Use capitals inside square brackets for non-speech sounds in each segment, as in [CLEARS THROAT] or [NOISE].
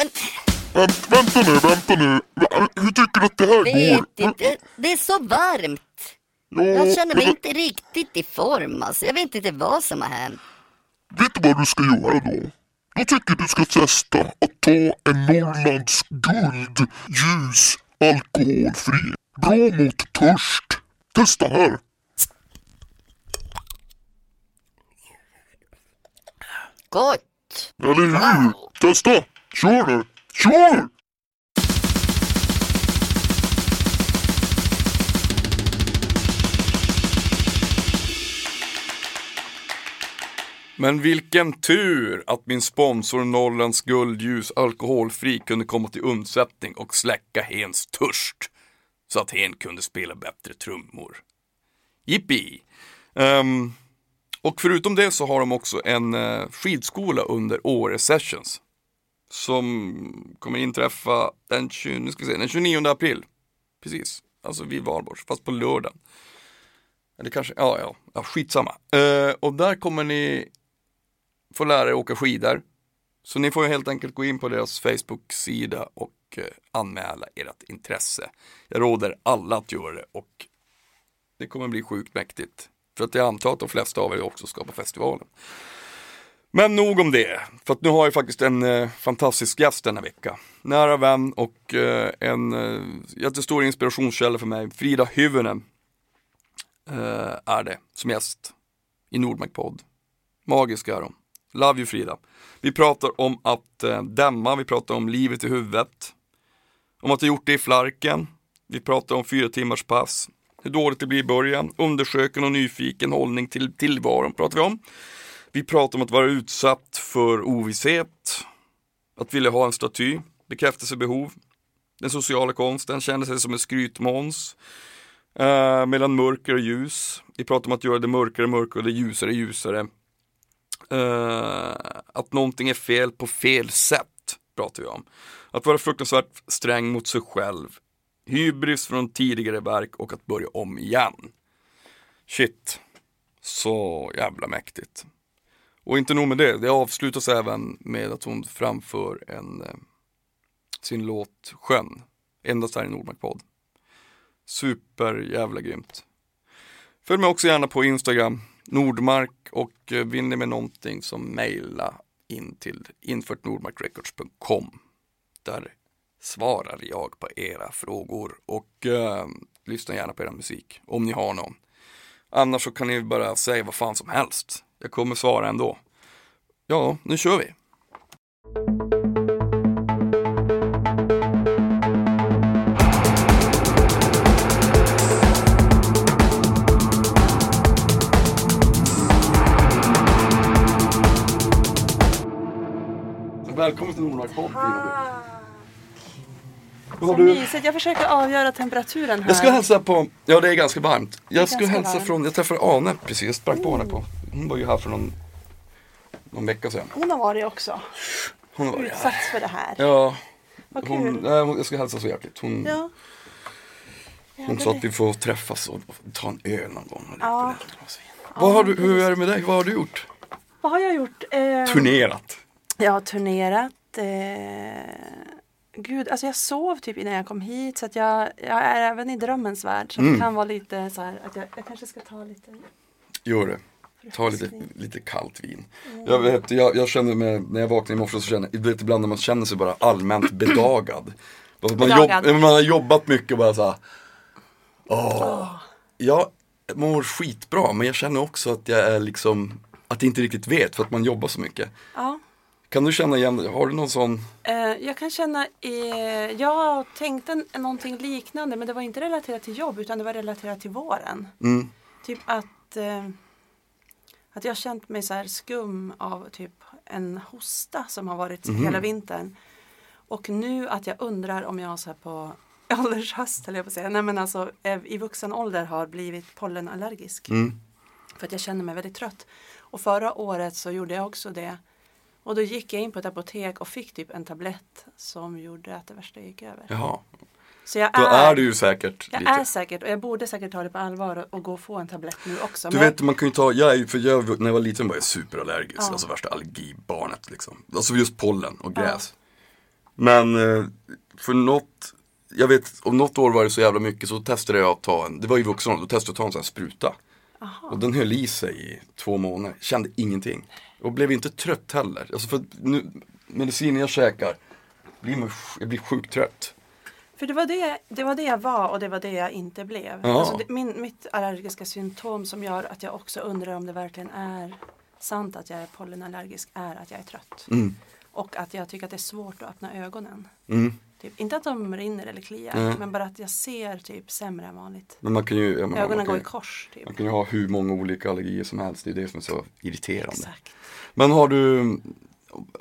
Men Vänt, vänta nu, vänta nu. Hur tycker du att det här vet går? inte, det är så varmt. Ja, Jag känner mig men inte riktigt i form alltså. Jag vet inte vad som har hänt. Vet du vad du ska göra då? Jag tycker du ska testa att ta en Norrlands guld ljus alkoholfri. Bra mot törst. Testa här. Gott! Eller hur? Testa! Kör du! Kör! Men vilken tur att min sponsor Norrlands guldljus alkoholfri kunde komma till undsättning och släcka Hens törst. Så att Hen kunde spela bättre trummor. Jippi! Um, och förutom det så har de också en uh, skidskola under Åre Sessions. Som kommer inträffa den, 20, nu ska vi se, den 29 april. Precis, alltså vid Valborgs, fast på lördagen. Eller kanske, ja, ja, ja skitsamma. Eh, och där kommer ni få lära er åka skidor. Så ni får helt enkelt gå in på deras Facebook-sida och eh, anmäla ert intresse. Jag råder alla att göra det och det kommer bli sjukt mäktigt. För att jag antar att de flesta av er också ska på festivalen. Men nog om det, för att nu har jag faktiskt en eh, fantastisk gäst denna vecka. Nära vän och eh, en eh, jättestor inspirationskälla för mig, Frida Hyvönen eh, är det som gäst i Nordmark podd. Magisk är hon. Love you Frida. Vi pratar om att eh, dämma, vi pratar om livet i huvudet. Om att ha gjort det i flarken. Vi pratar om fyra timmars pass. Hur dåligt det blir i början. Undersöken och nyfiken hållning till tillvaron pratar vi om. Vi pratar om att vara utsatt för ovisshet. Att vilja ha en staty. Bekräftelsebehov. Den sociala konsten. Känner sig som en skrytmåns. Eh, mellan mörker och ljus. Vi pratar om att göra det mörkare mörkare och det ljusare ljusare. Eh, att någonting är fel på fel sätt pratar vi om. Att vara fruktansvärt sträng mot sig själv. Hybris från tidigare verk och att börja om igen. Shit. Så jävla mäktigt. Och inte nog med det, det avslutas även med att hon framför en, eh, sin låt Sjön. Endast här i Nordmark podd. Super jävla grymt. Följ mig också gärna på Instagram, Nordmark och eh, vill ni med någonting så mejla in till införtnordmarkrecords.com. Där svarar jag på era frågor och eh, lyssna gärna på er musik om ni har någon. Annars så kan ni bara säga vad fan som helst. Jag kommer svara ändå. Ja, nu kör vi. Välkommen till Nordmark podd. Vad har Så du? mysigt. Jag försöker avgöra temperaturen här. Jag ska hälsa på, ja det är ganska varmt. Jag ska ganska hälsa varmt. från, jag träffade Ane precis, jag sprang på henne på. Hon var ju här för någon, någon vecka sedan. Hon har varit också Hon var här. utsatts för det här. Ja, Vad hon, kul. nej, hon, jag ska hälsa så hjärtligt. Hon, Ja. hon sa att vi får träffas och ta en öl någon gång. Ja. Vad har du, hur är det med dig? Vad har du gjort? Vad har jag gjort? Eh, Turnerat. jag har turnerat. Eh, gud, alltså jag sov typ innan jag kom hit så att jag, jag är även i drömmens värld. Så Mm. det kan vara lite så här att jag, jag kanske ska ta lite Gör det. Ta lite, lite kallt vin. Mm. Jag, vet, jag, jag känner mig, när jag vaknar i morse så känner jag, vet, ibland när man känner sig bara allmänt [CLEARS THROAT] bedagad. Att Man, jobb, man har jobbat mycket och bara såhär, åh. Jag mår skitbra men jag känner också att jag är liksom, att jag inte riktigt vet för att man jobbar så mycket. Ja. Kan du känna igen Har du någon sån? Eh, jag kan känna, jag tänkte någonting liknande men det var inte relaterat till jobb utan det var relaterat till våren. Mm. Typ att, eh, att jag har känt mig så här skum av typ en hosta som har varit Mhm. hela vintern. Och nu att jag undrar om jag så här på [LAUGHS] åldershöst, eller jag på att säga, nej men alltså eh, i vuxen ålder har blivit pollenallergisk. Mm. För att jag känner mig väldigt trött. Och förra året så gjorde jag också det. Och då gick jag in på ett apotek och fick typ en tablett som gjorde att det värsta gick över. Jaha, Så jag då är, är du ju säkert jag lite är säkert och jag borde säkert ta det på allvar och, och gå och få en tablett nu också. Du Men- vet man kan ju ta, jag är ju, för jag, när jag var liten var jag superallergisk, Ja. alltså värsta allergibarnet liksom. Alltså just pollen och gräs. Men eh, för något, jag vet, om något år var det så jävla mycket så testade jag att ta en, det var i vuxen då testade jag att ta en sån här spruta. Och den höll i sig i två månader, kände ingenting. Och blev inte trött heller. Alltså för nu, medicinen jag käkar, blir man, jag blir sjukt trött. För det var det, det var det jag var och det var det jag inte blev. Ja. Alltså det, min, mitt allergiska symptom som gör att jag också undrar om det verkligen är sant att jag är pollenallergisk är att jag är trött. Mm. Och att jag tycker att det är svårt att öppna ögonen. Mm. Typ, inte att de rinner eller kliar, Nej. men bara att jag ser typ sämre än vanligt. Men man kan ju, jag menar, Ögonen man kan, går i kors. Typ. man kan ju ha hur många olika allergier som helst, det är det som är så irriterande. Exakt. Men har du,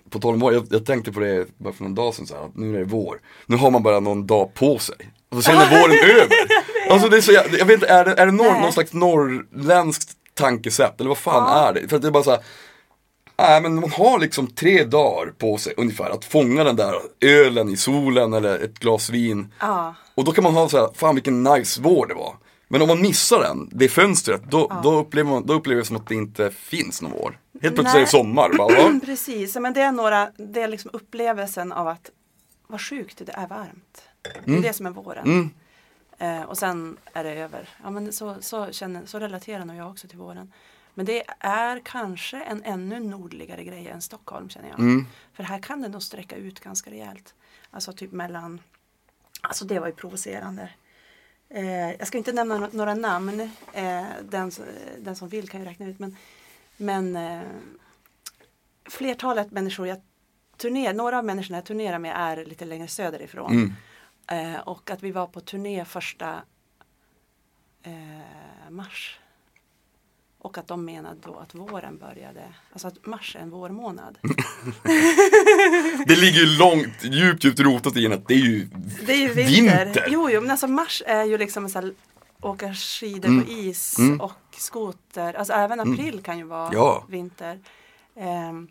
på tal om vår, jag, jag tänkte på det bara för någon dag sedan så här, att nu är det vår. Nu har man bara någon dag på sig. Och sen är våren [LAUGHS] över. Alltså det är så, jag, jag vet inte, är det, är det norr, någon slags norrländskt tankesätt? Eller vad fan Ja. är det? För att det är bara så här, Nej men man har liksom tre dagar på sig ungefär att fånga den där ölen i solen eller ett glas vin. Ja, Och då kan man ha så här, fan vilken nice vår det var. Men om man missar den, det fönstret, då, då, upplever man, då upplever jag som att det inte finns någon vår. Helt plötsligt är det sommar. Bara, [CLEARS THROAT] precis. Men det är några, det är liksom upplevelsen av att vad sjukt, det är varmt. Det är det som är våren. Mm. Eh, och sen är det över. Ja, men så, så, känner, så relaterar nog jag också till våren. Men det är kanske en ännu nordligare grej än Stockholm känner jag. Mm. För här kan det nog sträcka ut ganska rejält. Alltså typ mellan, alltså det var ju provocerande. Eh, jag ska inte nämna några namn, eh, den, den som vill kan ju räkna ut. Men, men eh, flertalet människor jag turnerar, några av människorna jag turnerar med är lite längre söderifrån. Mm. Eh, och att vi var på turné första eh, mars. Och att de menade då att våren började, alltså att mars är en vårmånad. [LAUGHS] Det ligger ju långt, djupt, djupt rotat i en att det är ju Det är ju vinter. Vinter? Jo, jo, men alltså mars är ju liksom en sån här åka skidor Mm. på is Mm. och skoter. Alltså även april kan ju vara Ja. vinter. Ehm,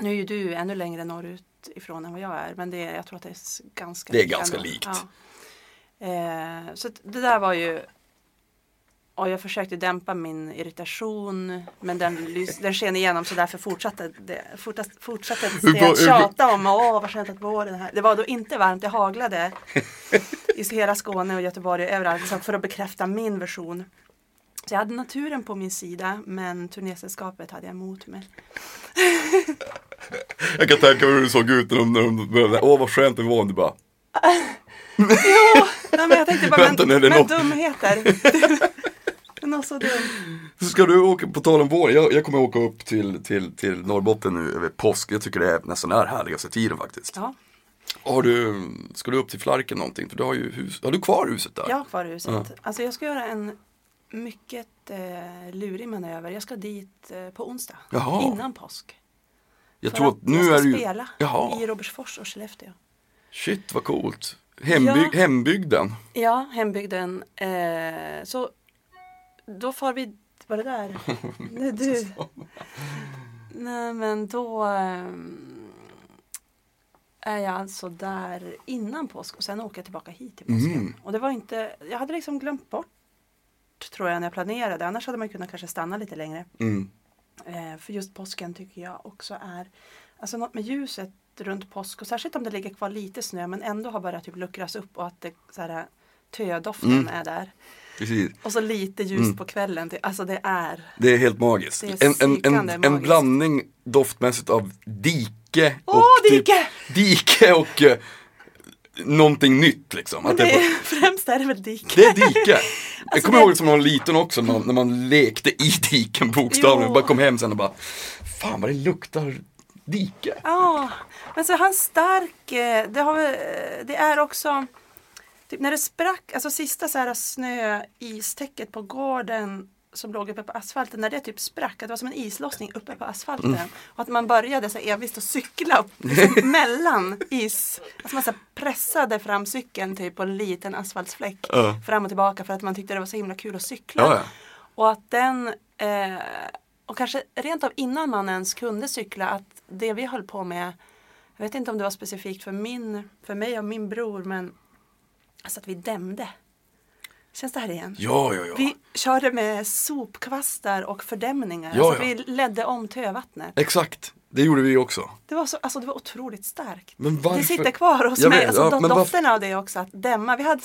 nu är ju du ännu längre norrut ifrån än vad jag är. Men det, är- jag tror att det är ganska Det är ganska likt. Ja. Eh, så det där var ju och jag försökte dämpa min irritation men den, lys- den sken igenom så därför fortsatte det fortsatte, fortsatte hur- tjata om åh vad skönt att våren är här. Det var då inte varmt, det haglade i hela Skåne och Göteborg och överallt så för att bekräfta min version. Så jag hade naturen på min sida men turnésällskapet hade jag emot mig. Jag kan tänka mig hur det såg ut när de, när de började, åh vad skönt det var, du bara [LAUGHS] Jo, nej, men jag tänkte bara Vänta, men, men något- dumheter. [LAUGHS] Något så dumt. Så ska du åka, på tal om vår, jag, jag kommer åka upp till, till, till Norrbotten nu över påsk. Jag tycker det är nästan är härligaste tiden faktiskt. Ja, Har du, ska du upp till Flarken någonting? För du har ju hus, har du kvar huset där? jag har kvar huset. Ja. Alltså jag ska göra en mycket eh, lurig manöver. Jag ska dit eh, på onsdag. Jaha. Innan påsk. jag För tror att jag nu ska är du spela Jaha, i Robertsfors och Skellefteå. shit vad coolt. Hembyg, Ja. Hembygden. Ja, hembygden. Eh, så då får vi, var det där? [LAUGHS] Nej, du. Nej men då ehm, är jag alltså där innan påsk och sen åker jag tillbaka hit till påsken. Mm. Och det var inte, jag hade liksom glömt bort tror jag när jag planerade. Annars hade man kunnat kanske stanna lite längre. Mm. Eh, för just påsken tycker jag också är, alltså något med ljuset runt påsk och särskilt om det ligger kvar lite snö men ändå har börjat typ luckras upp och att det så här, tödoften Mm. är där. Precis. Och så lite ljus Mm. på kvällen. Det, alltså det är. Det är helt magiskt. Det är en, en, en, psykande en magiskt. blandning doftmässigt av dike Åh, och dike! Typ, dike och uh, någonting nytt liksom. Att det det, är [LAUGHS] främst är det väl dik. det är dike. [LAUGHS] jag Alltså, kommer det- ihåg som när man var liten också, när man, när man lekte i diken bokstavligen. Bara kom hem sen och bara, fan vad det luktar dike. Ja, men så han stark. eh, Det, har, eh, det är också typ när det sprack, alltså sista så här snöistäcket på gården som låg uppe på asfalten, när det typ sprack, att det var som en islossning uppe på asfalten. Mm. Och att man började så envist att cykla liksom [LAUGHS] mellan is. Alltså man så pressade fram cykeln typ på en liten asfaltsfläck Ja. fram och tillbaka för att man tyckte det var så himla kul att cykla. Ja. Och att den, eh, och kanske rent av innan man ens kunde cykla, att det vi höll på med, jag vet inte om det var specifikt för, min, för mig och min bror, men alltså att vi dämde. Känns det här igen? Ja, ja, ja. Vi körde med sopkvastar och fördämningar. Ja, så ja. Vi ledde om tövattnet. Exakt, det gjorde vi också. Det var, så, alltså, det var otroligt starkt. Men varför? Det sitter kvar hos Jag mig. vet, alltså, ja, do- men varför- doften av det också, att dämma. Vi hade,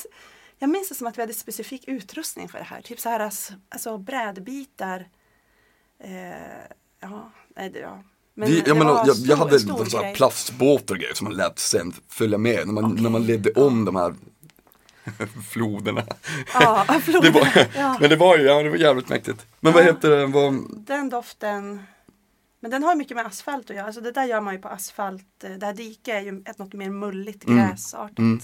jag minns det som att vi hade specifik utrustning för det här. Typ så här ass- alltså, brädbitar. Eh, ja, nej, det, ja. Men vi, jag, menar, jag, stor- jag hade så här plastbåtar och grejer som man lät sen följa med när man, Okej. när man ledde om de här [LAUGHS] floderna. Ja, [LAUGHS] Det floden. var, ja. Men det var ju ja, det var jävligt mäktigt. Men vad Ja. heter det? Vad, Den doften. Men den har mycket med asfalt att göra. Alltså det där gör man ju på asfalt. Det här diket är ju ett något mer mulligt Mm. gräsartat. Mm.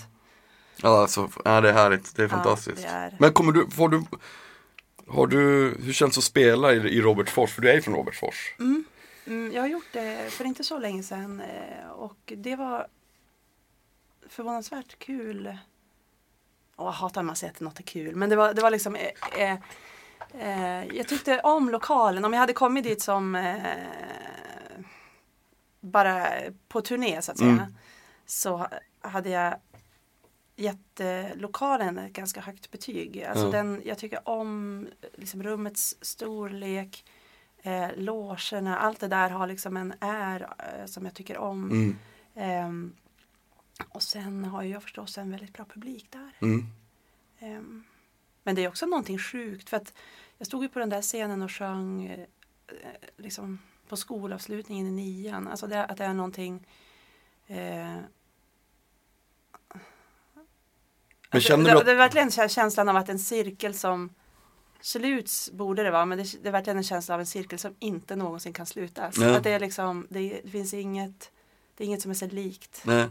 ja, alltså, ja, det är härligt, det är fantastiskt. det är- Men kommer du, får du, har du, hur känns det att spela i, i Robertsfors? För du är ju från Robertsfors. Mm, jag har gjort det för inte så länge sedan eh, och det var förvånansvärt kul. Åh, jag hatar när man säger att något är kul men det var, det var liksom eh, eh, eh, Jag tyckte om lokalen. Om jag hade kommit dit som eh, bara på turné så att säga Mm. så hade jag gett eh, lokalen ett ganska högt betyg. Alltså Ja. den, jag tycker om liksom, rummets storlek, eh, logerna, allt det där har liksom en är eh, som jag tycker om. Mm. Ehm, och sen har jag förstås en väldigt bra publik där. Mm. Ehm, men det är också någonting sjukt för att jag stod ju på den där scenen och sjöng eh, eh, liksom på skolavslutningen i nian. Alltså det, att det är någonting eh, Men Alltså, känner det, du att, det är verkligen kä- känslan av att en cirkel som sluts borde det vara men det, det är verkligen en känsla av en cirkel som inte någonsin kan slutas. Att det, är liksom, det, det finns inget det är inget som är så likt. nej.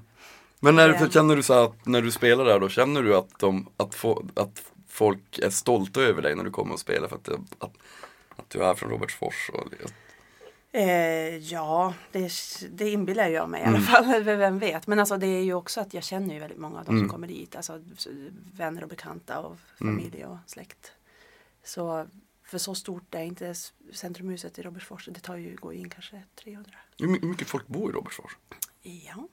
Men när, Det- känner du så att när du spelar där då, känner du att, de, att, få, att folk är stolta över dig när du kommer och spelar för att, det, att, att du är från Robertsfors? Och, Eh, ja, det, det inbillar jag mig i Mm. alla fall. [LAUGHS] Vem vet. Men alltså det är ju också att jag känner ju väldigt många av de Mm. som kommer dit. Alltså vänner och bekanta och familj och släkt. Så för så stort är inte centrumhuset i Robertsfors. Det tar ju, går ju in kanske 300. hur my- hur mycket folk bor i Robertsfors? Ja.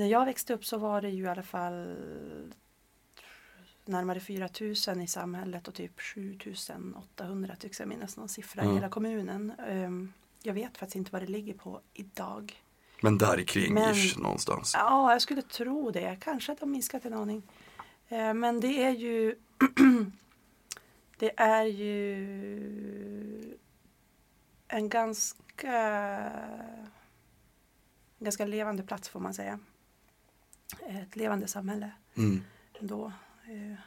När jag växte upp så var det ju i alla fall närmare 4 000 i samhället och typ 7 800 tycks jag minnas någon siffra Mm. i hela kommunen. Ehm, jag vet faktiskt inte vad det ligger på idag. Men där kring Men- ish, någonstans. Ja, jag skulle tro det. Kanske att de minskat en aning. Eh, men det är ju [CLEARS THROAT] Det är ju en ganska en ganska levande plats får man säga. Ett levande samhälle Mm. ändå. Eh,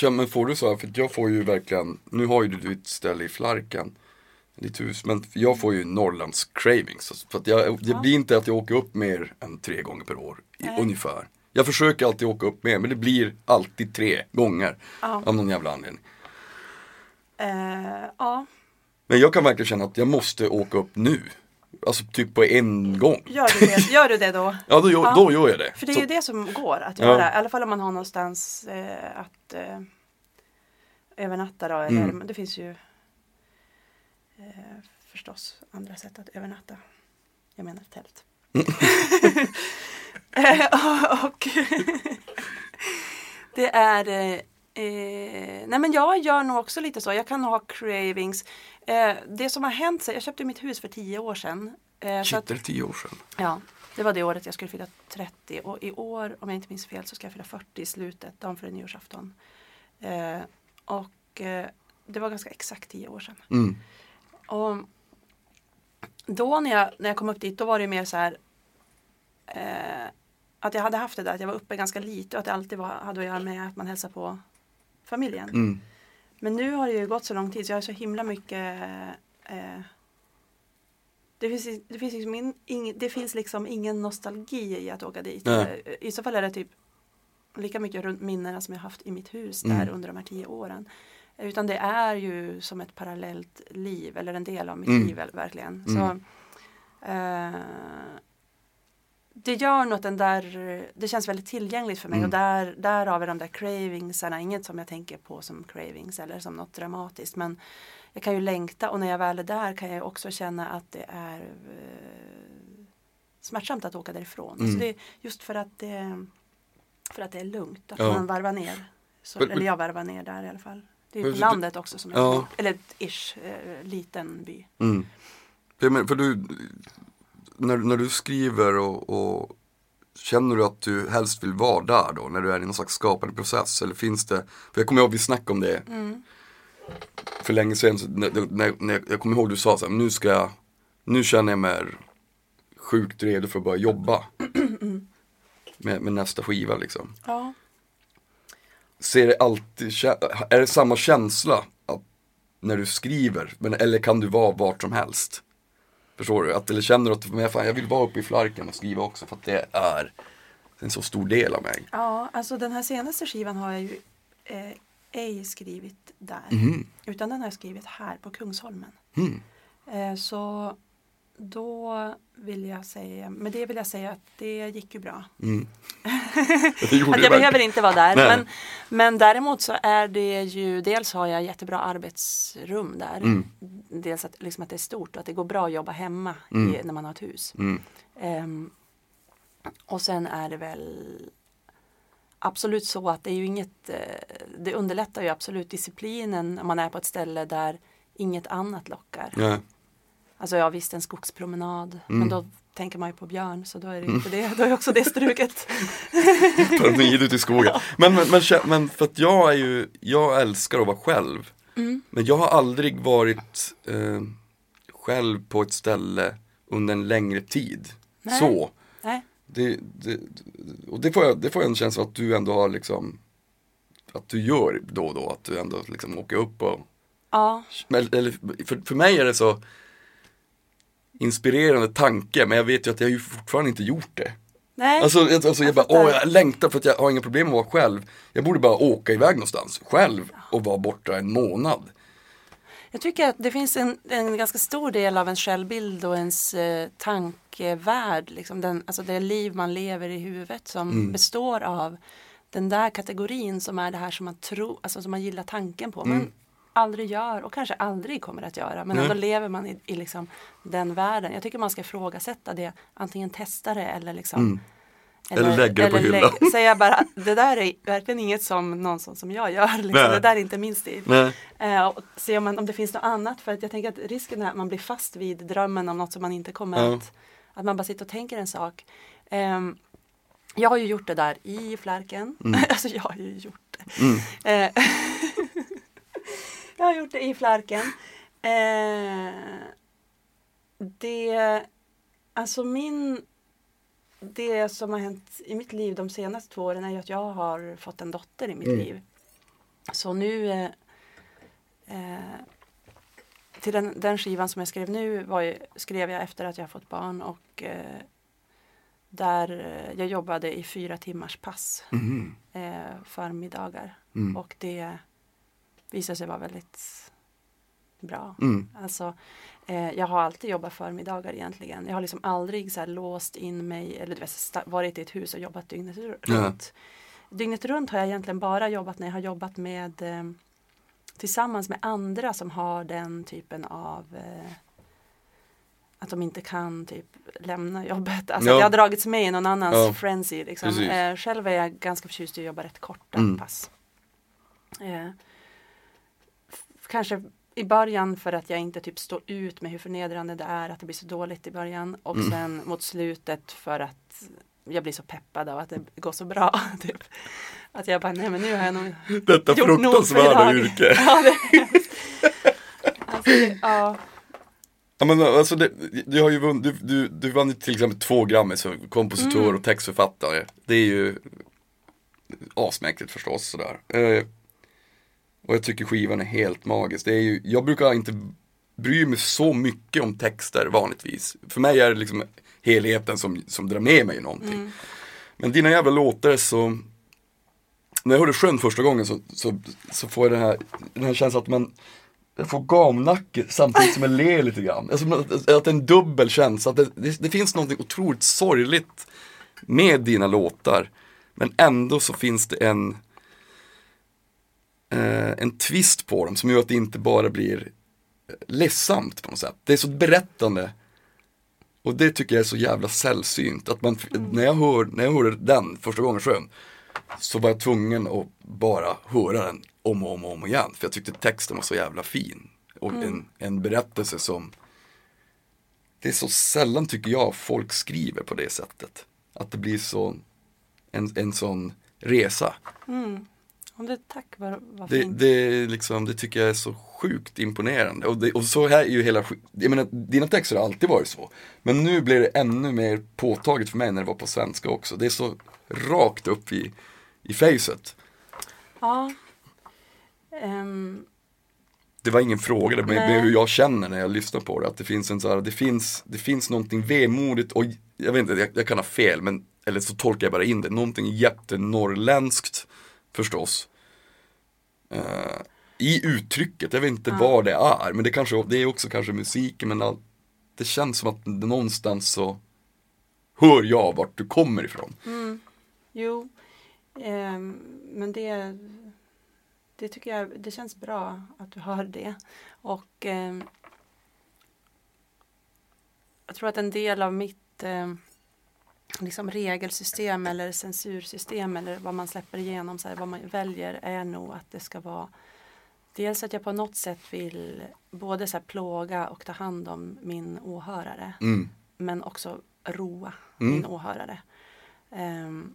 Ja, men får du så här, för jag får ju verkligen, nu har ju du ditt ställe i Flarken, ditt hus, men jag får ju Norrlands cravings. För att jag, det Ja. blir inte att jag åker upp mer än tre gånger per år, i, Nej. ungefär. Jag försöker alltid åka upp mer, men det blir alltid tre gånger Ja. av någon jävla anledning. eh, ja, Men jag kan verkligen känna att jag måste åka upp nu. Alltså typ på en gång. gör du det, gör du det då? [LAUGHS] Ja, då, gör- Ja. då gör jag det. För det är Så- ju det som går att Ja. göra. I alla fall om man har någonstans eh, att eh, övernatta då. Eller, Mm. Det finns ju eh, förstås andra sätt att övernatta. Jag menar tält. [LAUGHS] [LAUGHS] Eh, och det är eh, nej men jag gör nog också lite så. Jag kan ha cravings. Eh, det som har hänt sig, jag köpte mitt hus för tio år sedan. Eh, Shit, att, det är tio år sedan. Ja, det var det året jag skulle fylla 30 och i år, om jag inte minns fel, så ska jag fylla 40 i slutet, dagen före nyårsafton. Eh, och eh, det var ganska exakt 10 år sedan. Mm. Och då när jag, när jag kom upp dit, då var det mer så här eh, att jag hade haft det där, att jag var uppe ganska lite och att det alltid var, hade att göra med att man hälsar på familjen. Mm. Men nu har det ju gått så lång tid så jag har så himla mycket eh, det, finns, det, finns liksom in, ing, det finns liksom ingen nostalgi i att åka dit. Nej. Eh, I så fall är det typ lika mycket runt minnena som jag haft i mitt hus Mm. där under de här tio åren. Eh, Utan det är ju som ett parallellt liv eller en del av mitt Mm. liv verkligen. Mm. Så, eh, det gör något den där, det känns väldigt tillgängligt för mig Mm. och där, därav är de där cravingsarna, inget som jag tänker på som cravings eller som något dramatiskt men jag kan ju längta och när jag väl är där kan jag också känna att det är eh, smärtsamt att åka därifrån. Mm. Alltså det, just för att det, för att det är lugnt, att Ja. man varvar ner Så, Men- eller jag varvar ner där i alla fall. Det är Men på så landet också som är Ja. Eller ish, eh, liten by. Mm. För, menar, för du, när, när du skriver och, och känner du att du helst vill vara där då, när du är i någon slags skapande process? Eller finns det, för jag kommer ihåg vi snackade om det Mm. för länge sedan, när, när, när, jag kommer ihåg du sa så här, nu ska jag, nu känner jag mig sjukt redo för att börja jobba. [CLEARS THROAT] med, med nästa skiva liksom. Ja. Ser det alltid, är det samma känsla när du skriver? Men, eller kan du vara vart som helst? Förstår du? Att, eller känner du att men fan, jag vill vara uppe i flarken och skriva också för att det är en så stor del av mig. ja, alltså den här senaste skivan har jag ju eh, ej skrivit där. Mhm. Utan den har jag skrivit här på Kungsholmen. Mm. Eh, så då vill jag säga, med det vill jag säga att det gick ju bra. Mm. [LAUGHS] Att jag behöver inte vara där. Nej. Men, men däremot så är det ju, dels har jag jättebra arbetsrum där. Mm. Dels att, liksom att det är stort och att det går bra att jobba hemma Mm. i, när man har ett hus. Ehm, och sen är det väl absolut så att det är ju inget, eh, det underlättar ju absolut disciplinen om man är på ett ställe där inget annat lockar. Ja. Alltså ja visst en skogspromenad Mm. men då tänker man ju på björn så då är det inte det, då är också det struket. [LAUGHS] Paranoid ute i skogen. Men, men, men, kä- men för att jag är ju, jag älskar att vara själv. Mm. Men jag har aldrig varit eh, själv på ett ställe under en längre tid. Nej. Så. Nej. Det, det, och det får, jag, det får jag en känsla att du ändå har liksom Att du gör då och då, att du ändå liksom åker upp och Ja, men- eller, för, för mig är det så Inspirerande tanke, men jag vet ju att jag ju fortfarande inte gjort det. Nej. Alltså, jag- alltså jag Jag bara, åh jag längtar för att jag har inga problem med att vara själv. Jag borde bara åka iväg någonstans själv och vara borta en månad. Jag tycker att det finns en, en ganska stor del av ens självbild och ens eh, tankevärld, liksom den, alltså det liv man lever i huvudet som Mm. består av den där kategorin som är det här som man tror, alltså som man gillar tanken på, men aldrig gör och kanske aldrig kommer att göra. Men Mm. Nej. ändå lever man i, i liksom den världen. Jag tycker man ska ifrågasätta det, antingen testa det eller liksom Mm. Eller lägga det på hyllan. säga bara det där är verkligen inget som någon sån som jag gör. Liksom. Det där är inte min stil. Eh, och se om, man, om det finns något annat. För att jag tänker att risken är att man blir fast vid drömmen om något som man inte kommer Ja. att... Att man bara sitter och tänker en sak. Ehm, jag har ju gjort det där i Flärken. [LAUGHS] alltså jag har ju gjort det. Mm. Eh, [LAUGHS] [LAUGHS] jag har gjort det i Flärken. Eh, det, alltså min, det som har hänt i mitt liv de senaste två åren är att jag har fått en dotter i mitt Mm. liv. Så nu eh, eh, till den, den skivan som jag skrev nu var ju, skrev jag efter att jag fått barn och eh, där eh, jag jobbade i fyra timmars pass Mhm. eh, förmiddagar Mm. och det visade sig vara väldigt bra. Mm. Alltså, eh, jag har alltid jobbat förmiddagar egentligen. Jag har liksom aldrig så här låst in mig eller du vet, varit i ett hus och jobbat dygnet runt. Dygnet runt har jag egentligen bara jobbat när jag har jobbat med eh, tillsammans med andra som har den typen av eh, att de inte kan typ lämna jobbet. Alltså Ja. att jag har dragits med i någon annans Ja. frenzy. Liksom. Eh, själv är jag ganska förtjust i att jobba rätt korta Mm. pass. Kanske i början för att jag inte typ står ut med hur förnedrande det är att det blir så dåligt i början och Mm. sen mot slutet för att jag blir så peppad av att det går så bra. [LAUGHS] Typ. Att jag bara, nej men nu har jag nog [LAUGHS] Detta gjort fruktansvärda yrke [LAUGHS] Ja, det alltså, ja. Ja men alltså det, du har ju vunnit, du, du, du vann ju till exempel två Grammis för kompositör Mm. och textförfattare. Det är ju asmäktigt förstås sådär. Eh, och jag tycker skivan är helt magisk. Det är ju, jag brukar inte bry mig så mycket om texter vanligtvis. För mig är det liksom helheten som, som drar med mig i någonting. Mm. Men dina jävla låtar så När jag hörde Sjön första gången så, så, så får jag den här, den här känslan att man jag får gamnacke samtidigt som jag [LAUGHS] ler lite grann. Alltså, att det är en dubbel känsla. Att det, det, det finns något otroligt sorgligt med dina låtar. Men ändå så finns det en en twist på dem som gör att det inte bara blir eh, ledsamt på något sätt. Det är så berättande. Och det tycker jag är så jävla sällsynt. Att man, när, jag hör, när jag hörde den första gången sjön, så var jag tvungen att bara höra den om och om och om igen. För jag tyckte texten var så jävla fin. Och en, en berättelse som Det är så sällan tycker jag folk skriver på det sättet. Att det blir så en, en sån resa. Och det, tack, vad, vad Det, det, liksom, det tycker jag är så sjukt imponerande. Och, det, och så här är ju hela Jag menar, dina texter har alltid varit så. Men nu blir det ännu mer påtagligt för mig när det var på svenska också. Det är så rakt upp i, i facet. Ja. Ehm, Det var ingen fråga, det var hur jag känner när jag lyssnar på det. Att det finns en så här, det finns, det finns någonting vemodigt och jag vet inte, jag, jag kan ha fel men, eller så tolkar jag bara in det. Någonting jättenorrländskt förstås. Eh, I uttrycket, jag vet inte vad det är, men det, kanske, det är också kanske musiken men all, det känns som att någonstans så hör jag vart du kommer ifrån. jo, ehm, men det, det tycker jag, det känns bra att du har det. Och ehm, jag tror att en del av mitt ehm, liksom regelsystem eller censursystem eller vad man släpper igenom, så här, vad man väljer är nog att det ska vara Dels att jag på något sätt vill både så plåga och ta hand om min åhörare Mm. men också roa Mm. min åhörare. Ehm,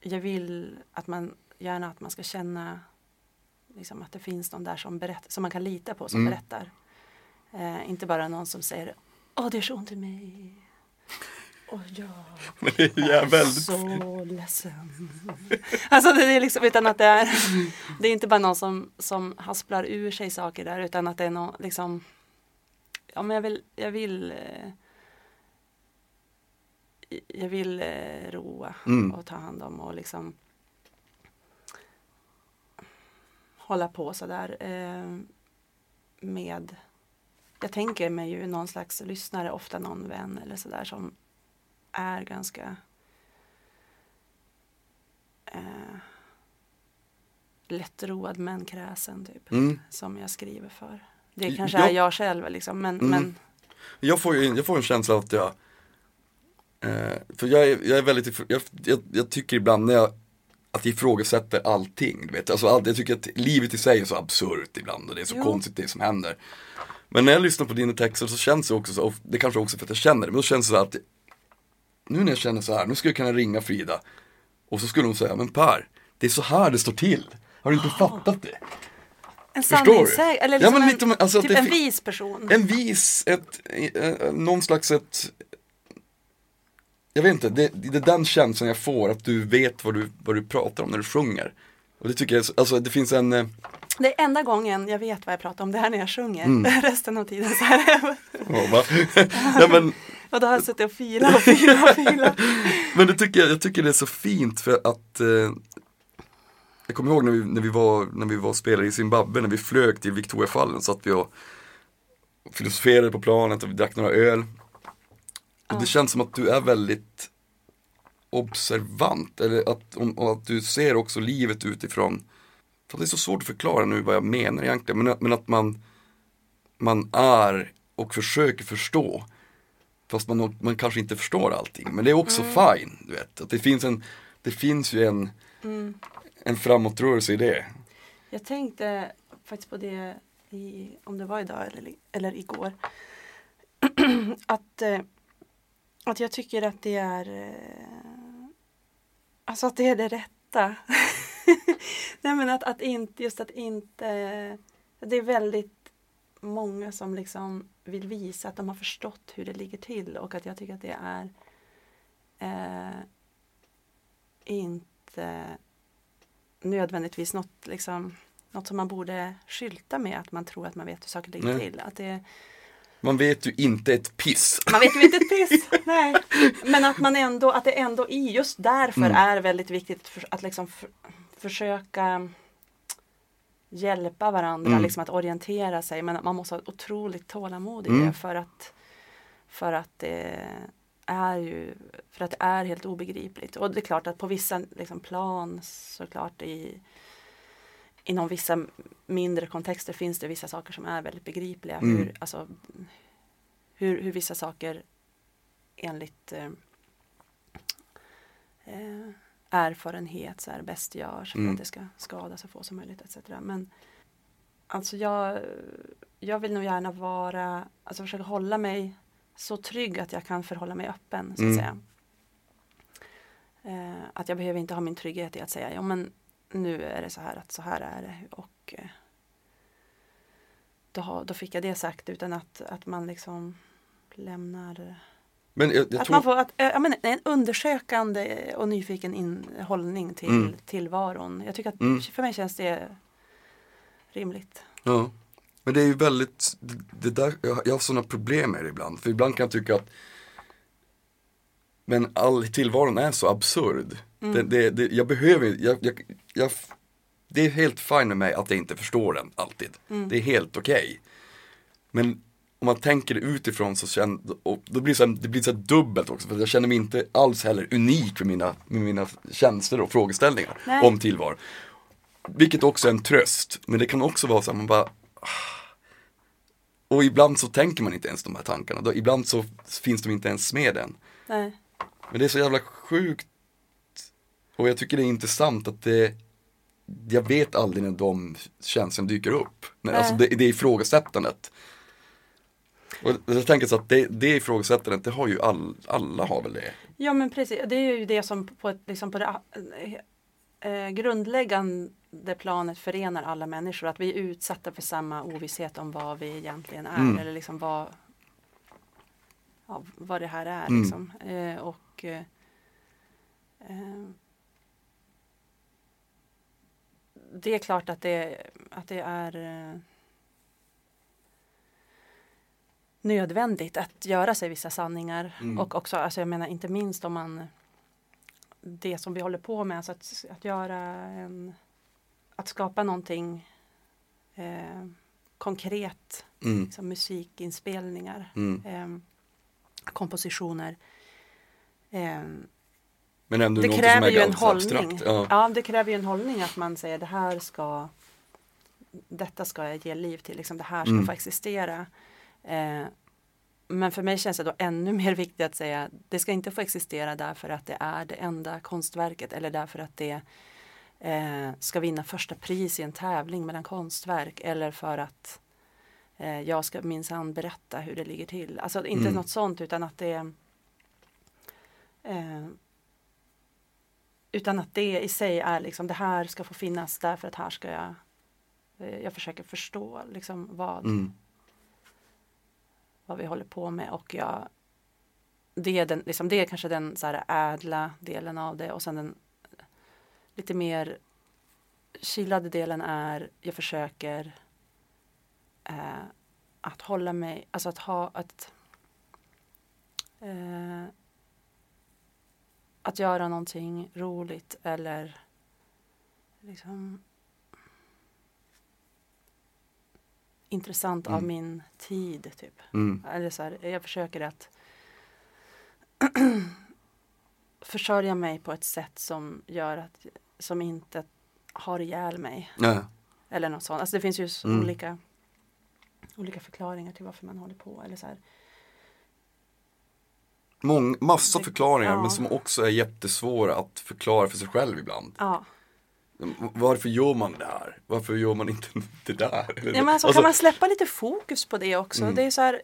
jag vill att man gärna att man ska känna liksom, att det finns någon där som, berätt, som man kan lita på som Mm. berättar. Eh, inte bara någon som säger Åh det är så ont i mig. Åh ja, Men det är jag är väldigt så ledsen. alltså det är liksom utan att det är Det är inte bara någon som, som hasplar ur sig saker där utan att det är någon liksom Ja men jag vill, jag vill eh, Jag vill eh, roa Mm. och ta hand om och liksom Hålla på sådär eh, med Jag tänker mig ju någon slags lyssnare, ofta någon vän eller sådär som är ganska eh, lättroad men kräsen typ. Mm. Som jag skriver för. Det Ja. kanske är jag själv liksom men, Mm. men Jag får ju jag får en känsla av att jag eh, För jag är, jag är väldigt, jag, jag, jag tycker ibland när jag Att jag ifrågasätter allting, vet. Alltså allt, jag tycker att livet i sig är så absurt ibland och det är så Jo. konstigt det som händer Men när jag lyssnar på dina texter så känns det också så, och det kanske också för att jag känner det, men då känns det så att Nu när jag känner så här, nu skulle jag kunna ringa Frida Och så skulle hon säga, men Per, det är så här det står till Har du inte fattat det? en sanningssägare eller Ja, liksom men en, lite om- alltså typ en vis person. En vis, ett, eh, någon slags ett Jag vet inte, det, det är den känslan jag får att du vet vad du, vad du pratar om när du sjunger Och det tycker jag, alltså det finns en eh, Det är enda gången jag vet vad jag pratar om det här när jag sjunger. Mm. [LAUGHS] Resten av tiden så här. ja, ja, [LAUGHS] men, och då har jag suttit och filat och filat och filat. [LAUGHS] men det tycker jag, jag tycker det är så fint för att eh, Jag kommer ihåg när vi, när vi var, när vi var och spelade i Zimbabwe, när vi flög till Victoriafallen så att vi och filosoferade på planet och vi drack några öl. Och det känns som att du är väldigt observant, eller att, och att du ser också livet utifrån. För Det är så svårt att förklara nu vad jag menar egentligen, men, men att man Man är och försöker förstå Fast man, man kanske inte förstår allting, men det är också fine, du vet. Att det finns en, det finns ju en, en framåtrörelse i det. Jag tänkte faktiskt på det i, om det var idag eller, eller igår. [CLEARS THROAT] att, eh, att jag tycker att det är eh, Alltså att det är det rätta. [LAUGHS] Nej men att, att inte, just att inte Det är väldigt många som liksom vill visa att de har förstått hur det ligger till och att jag tycker att det är eh, inte nödvändigtvis något, liksom, något som man borde skylta med att man tror att man vet hur saker ligger Nej. till. Att det, Man vet ju inte ett piss. man vet ju inte ett piss. [LAUGHS] Nej. Men att man ändå, att det ändå i just därför Mm. är väldigt viktigt att liksom för, försöka hjälpa varandra, Mm. liksom att orientera sig. Men man måste ha otroligt tålamod i Mm. det för att, för att det är ju för att det är helt obegripligt. Och det är klart att på vissa liksom, plan såklart i inom vissa mindre kontexter finns det vissa saker som är väldigt begripliga. Mm. Hur, alltså, hur, hur vissa saker enligt eh, eh, erfarenhet så här bäst görs för Mm. att det ska skada så få som möjligt etc. Men alltså jag, jag vill nog gärna vara, alltså försöka hålla mig så trygg att jag kan förhålla mig öppen så att Mm. säga. Eh, att jag behöver inte ha min trygghet i att säga ja men nu är det så här att så här är det och eh, då, då fick jag det sagt utan att, att man liksom lämnar Men jag, jag att man får att, eh, ja, men en undersökande och nyfiken in, hållning till Mm. tillvaron. Jag tycker att Mm. för mig känns det rimligt. Ja. Men det är ju väldigt, det, där, jag, jag har sådana problem med det ibland. För ibland kan jag tycka att Men all tillvaron är så absurd. Det, det, det, jag behöver jag, jag, jag, Det är helt fint med mig att jag inte förstår den alltid. Det är helt okej. Men om man tänker det utifrån så känner, och då blir det, så här, det blir så dubbelt också. För jag känner mig inte alls heller unik med mina, med mina känslor och frågeställningar Nej. om tillvaron. Vilket också är en tröst. Men det kan också vara så här, man bara ah. Och ibland så tänker man inte ens de här tankarna. Då, ibland så finns de inte ens med än. Nej. Men det är så jävla sjukt. Och jag tycker det är intressant att det Jag vet aldrig när de känslorna dyker upp. När, Nej. alltså det, det är ifrågasättandet. Och jag tänker så att det, det ifrågasättandet, det har ju all, alla har väl det. Ja men precis, det är ju det som på, ett, liksom på det eh, grundläggande planet förenar alla människor. Att vi är utsatta för samma ovisshet om vad vi egentligen är. Mm. Eller liksom vad, ja, vad det här är. Mm. Liksom. Eh, och eh, eh, Det är klart att det, att det är eh, nödvändigt att göra sig vissa sanningar. Mm. Och också, alltså jag menar inte minst om man det som vi håller på med, alltså att, att göra en, att skapa någonting eh, konkret, Mm. liksom musikinspelningar, Mm. eh, kompositioner. Eh, Men ändå det kräver ju en hållning. abstrakt. Ja. Ja. det kräver ju en hållning att man säger det här ska detta ska jag ge liv till, liksom det här ska Mm. få existera. Eh, men för mig känns det då ännu [LAUGHS] mer viktigt att säga det ska inte få existera därför att det är det enda konstverket eller därför att det eh, ska vinna första pris i en tävling mellan konstverk eller för att eh, jag ska minsann berätta hur det ligger till. Alltså inte Mm. något sånt utan att det eh, utan att det i sig är liksom det här ska få finnas därför att här ska jag eh, jag försöker förstå liksom vad, Mm vad vi håller på med och jag det är, den, liksom, det är kanske den så här ädla delen av det och sen den lite mer chillade delen är jag försöker eh, att hålla mig, alltså att ha att eh, att göra någonting roligt eller liksom intressant av Mm. min tid typ. Mm. Eller så här, jag försöker att [CLEARS THROAT] försörja mig på ett sätt som gör att som inte har ihjäl mig. Nej. Eller något sånt. Alltså det finns ju Mm. olika, olika förklaringar till varför man håller på. Eller så här. Mång, massa förklaringar ja. men som också är jättesvåra att förklara för sig själv ibland. Ja. Varför gör man det här? Varför gör man inte [LAUGHS] det där? Eller- Ja, men alltså, kan man släppa lite fokus på det också? Mm. Det är så här.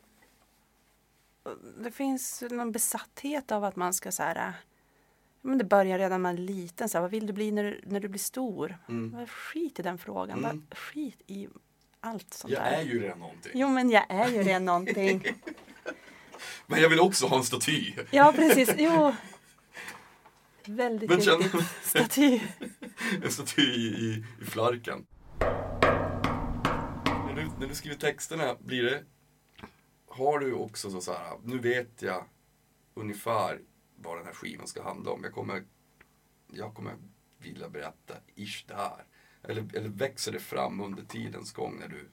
Det finns någon besatthet av att man ska så här. Men det börjar redan när man är liten. Så här, vad vill du bli när du, när du blir stor? Mm. Skit i den frågan. Mm. Skit i allt sånt Jag där. är ju redan någonting. Jo men jag är ju redan någonting. [LAUGHS] Men jag vill också ha en staty. Ja precis. Jo. Väldigt Men känner-. Staty. [LAUGHS] En staty i, i, i flarken. När du, när du skriver texterna, blir det... Har du också så, så här, nu vet jag ungefär vad den här skivan ska handla om. Jag kommer, jag kommer vilja berätta ish det här. Eller, eller växer det fram under tidens gång när du...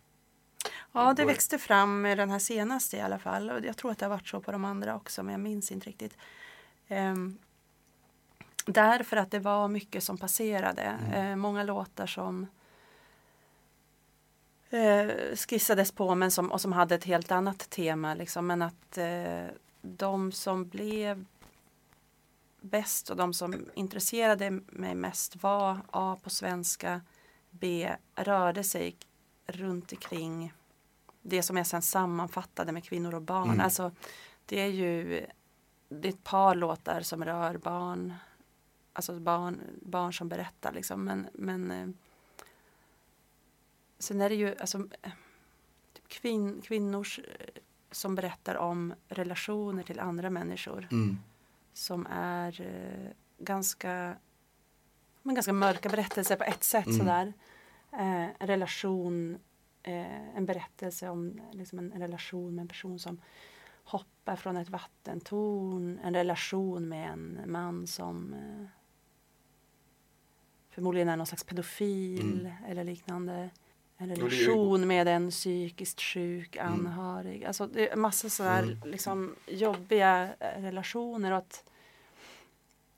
Ja, det växte fram med den här senaste i alla fall. Och jag tror att det har varit så på de andra också, men jag minns inte riktigt. Ehm, därför att det var mycket som passerade. Eh, många låtar som eh, skissades på men som, och som hade ett helt annat tema. Liksom. Men att eh, de som blev bäst och de som intresserade mig mest var A. på svenska, B. rörde sig runt omkring det som jag sen sammanfattade med kvinnor och barn. Mm. Alltså, det är ju det är ett par låtar som rör barn. Alltså barn, barn som berättar liksom. Men, men eh, sen är det ju alltså, typ kvin, kvinnors eh, som berättar om relationer till andra människor Mm. som är eh, ganska, men ganska mörka berättelser på ett sätt. Mm. Sådär. Eh, en relation, eh, en berättelse om liksom en, en relation med en person som hoppar från ett vattentorn. En relation med en man som eh, förmodligen är någon slags pedofil Mm. eller liknande. En relation med en psykiskt sjuk Mm. anhörig. Alltså det är massa sådär Mm. liksom jobbiga eh, relationer och att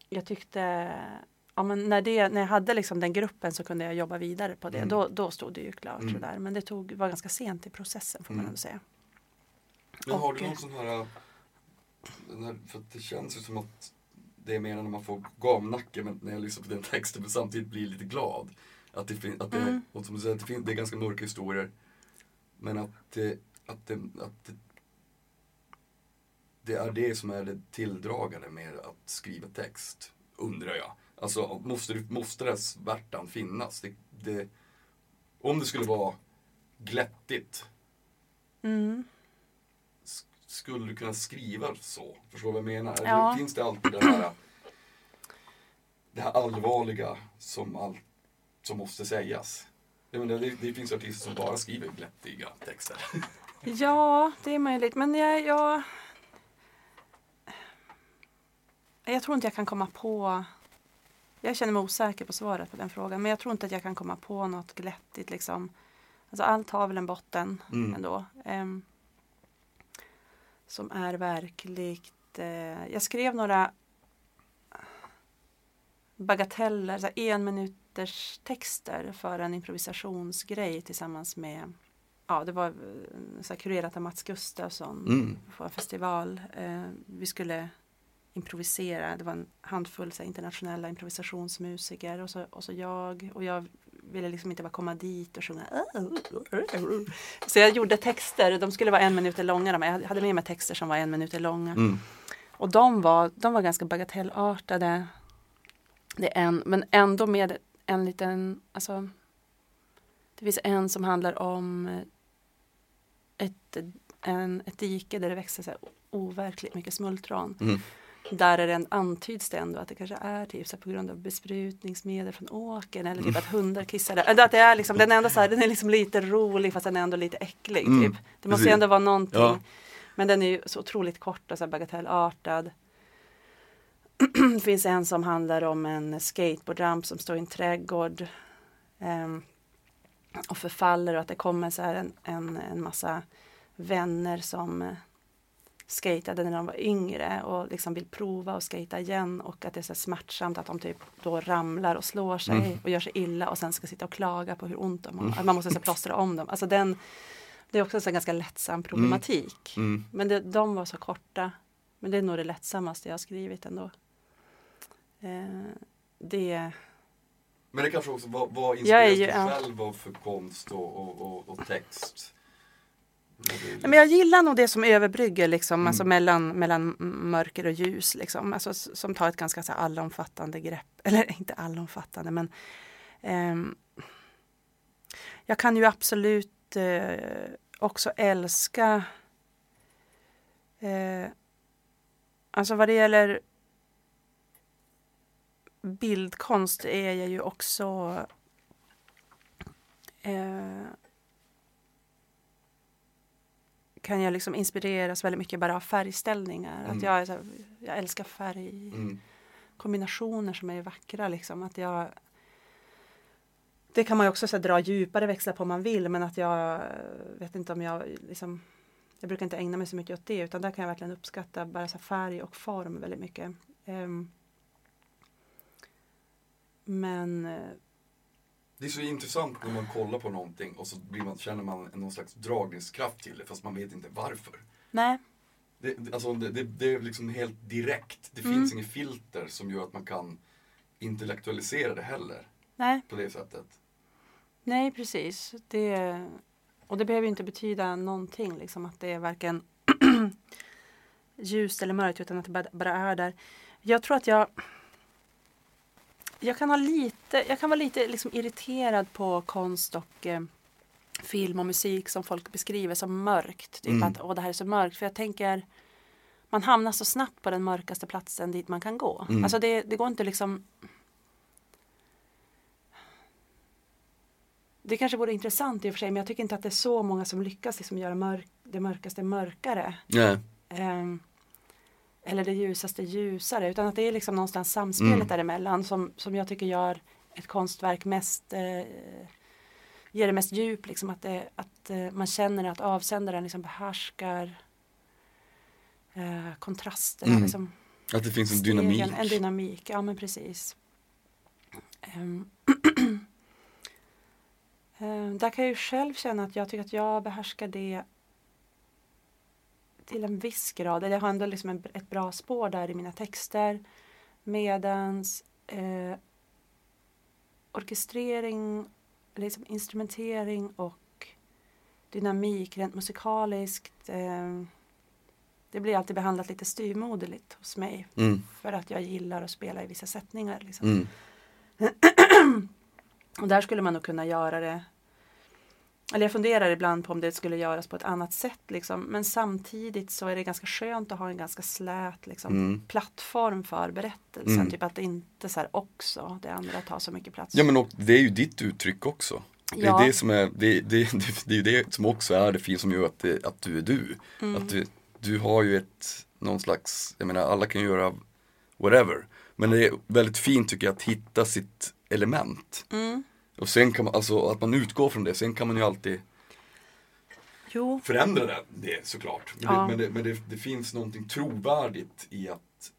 jag tyckte ja, men när, det, när jag hade liksom den gruppen så kunde jag jobba vidare på det. Mm. Då, då stod det ju klart Mm. sådär. Men det tog, var ganska sent i processen får man Mm. ändå säga. Men har Och, du någon eh, sån här, den här, för det känns ju som att det är mer när man får gamnacke men när jag lyssnar på den texten men samtidigt blir lite glad. Att det, fin- att det, Mm. och som du säger, att det, fin- det är ganska mörka historier. Men att det, att det, att det, det är det som är det tilldragande med att skriva text, undrar jag. Alltså måste, måste den svärtan finnas? Det, det, om det skulle vara glättigt Mm. Sk- skulle du kunna skriva så? Förstår du vad jag menar? Eller Ja. Finns det alltid det här, [CLEARS THROAT] det här allvarliga som, all, som måste sägas? Jag menar, det, det finns artister som bara skriver glättiga texter. [LAUGHS] Ja, det är möjligt. Men jag, jag... Jag tror inte jag kan komma på... Jag känner mig osäker på svaret på den frågan. Men jag tror inte att jag kan komma på något glättigt. Liksom. Alltså, allt har väl en botten Mm. ändå. Ehm, som är verkligt... Eh, jag skrev några bagateller, så en minuters texter för en improvisationsgrej tillsammans med Ja, det var eh, så här, kurerat av Mats Gustafsson Mm. på en festival. Eh, vi skulle improvisera. Det var en handfull så här, internationella improvisationsmusiker och så, och så jag. Och jag ville liksom inte bara komma dit och sjunga. Så jag gjorde texter. De skulle vara en minut långa. Jag hade med mig texter som var en minut långa. Mm. Och de var, de var ganska bagatellartade. Det är en, men ändå med en liten, alltså. Det finns en som handlar om eh, ett, en, ett dike där det växer så här overkligt mycket smultron. Mm. Där är det en, antyds det ändå att det kanske är typ så på grund av besprutningsmedel från åkern eller typ att hundar kissar där. Eller Att det är liksom, den är ändå så här, den är liksom lite rolig fast den är ändå lite äcklig. Mm, Typ. Det måste ju ändå vara någonting. Ja. Men den är ju så otroligt kort och så bagatellartad. det [CLEARS THROAT] finns en som handlar om en skateboardramp som står i en trädgård. ehm, och förfaller och att det kommer så här en, en, en massa vänner som eh, skatade när de var yngre och liksom vill prova att skata igen och att det är så smärtsamt att de typ då ramlar och slår sig Mm. och gör sig illa och sen ska sitta och klaga på hur ont de har. Att man måste så plåstra om dem. Alltså den, det är också en ganska lättsam problematik. Mm. Men det, de var så korta. Men det är nog det lättsammaste jag har skrivit ändå. Eh, det, Men det kanske också, vad, vad inspireras du själv av för konst och, och, och, och text? Nej, men jag gillar nog det som överbrygger liksom, Mm. alltså mellan, mellan mörker och ljus. Liksom. Alltså, som tar ett ganska så här, allomfattande grepp. [LAUGHS] Eller inte allomfattande men ehm, jag kan ju absolut eh, också älska eh, Alltså vad det gäller bildkonst är jag ju också eh, kan jag liksom inspireras väldigt mycket bara av färgställningar. Mm. Att jag, här, jag älskar färgkombinationer Mm. som är vackra. Liksom. Att jag, det kan man också så här, dra djupare växlar på om man vill men att jag vet inte om jag liksom jag brukar inte ägna mig så mycket åt det utan där kan jag verkligen uppskatta bara så här, färg och form väldigt mycket. Ehm, men eh, Det är så intressant när man kollar på någonting och så blir man, känner man någon slags dragningskraft till det fast man vet inte varför. nej, det, det- alltså, det, det, det är liksom helt direkt. Det finns inget filter som gör att man kan intellektualisera det heller Nej, på det sättet. nej precis. Det, och det behöver inte betyda någonting, liksom att det är varken [CLEARS THROAT] ljust eller mörkt utan att det bara är där. Jag tror att jag jag kan, ha lite, jag kan vara lite liksom irriterad på konst och eh, film och musik som folk beskriver som mörkt. Typ Mm. att Åh, det här är så mörkt. För jag tänker man hamnar så snabbt på den mörkaste platsen dit man kan gå. Mm. Alltså det, det går inte liksom Det kanske vore intressant i och för sig men jag tycker inte att det är så många som lyckas liksom göra mörk, det mörkaste mörkare. Nej. Ehm, eller det ljusaste ljusare utan att det är liksom någonstans samspelet Mm. däremellan som, som jag tycker gör ett konstverk mest eh, ger det mest djup liksom att, det, att eh, man känner att avsändaren liksom behärskar eh, kontrasterna Mm. liksom, Att det finns en stegen, dynamik. en dynamik, ja men precis Ehm, [CLEARS THROAT] ehm, där kan jag ju själv känna att jag tycker att jag behärskar det till en viss grad. Eller jag har ändå liksom en, ett bra spår där i mina texter. Medans eh, orkestrering, liksom instrumentering och dynamik rent musikaliskt. Eh, det blir alltid behandlat lite styvmoderligt hos mig. Mm. För att jag gillar att spela i vissa sättningar. Liksom. Mm. [CLEARS THROAT] Och där skulle man nog kunna göra det. Eller jag funderar ibland på om det skulle göras på ett annat sätt. Liksom. Men samtidigt så är det ganska skönt att ha en ganska slät liksom, Mm. plattform för berättelsen. Mm. Typ att det inte så här också, det andra tar så mycket plats. Ja men och, det är ju ditt uttryck också. Det är Ja. det som är, det, det, [LAUGHS] det, det är det som också är det fina som gör att, det, att du är du. Mm. Att du, du har ju ett, någon slags, jag menar alla kan göra whatever. Men det är väldigt fint tycker jag att hitta sitt element. Mm. Och sen kan man, alltså att man utgår från det, sen kan man ju alltid Jo, förändra det, det såklart. Men, Ja. det, men, det, men det, det finns någonting trovärdigt i att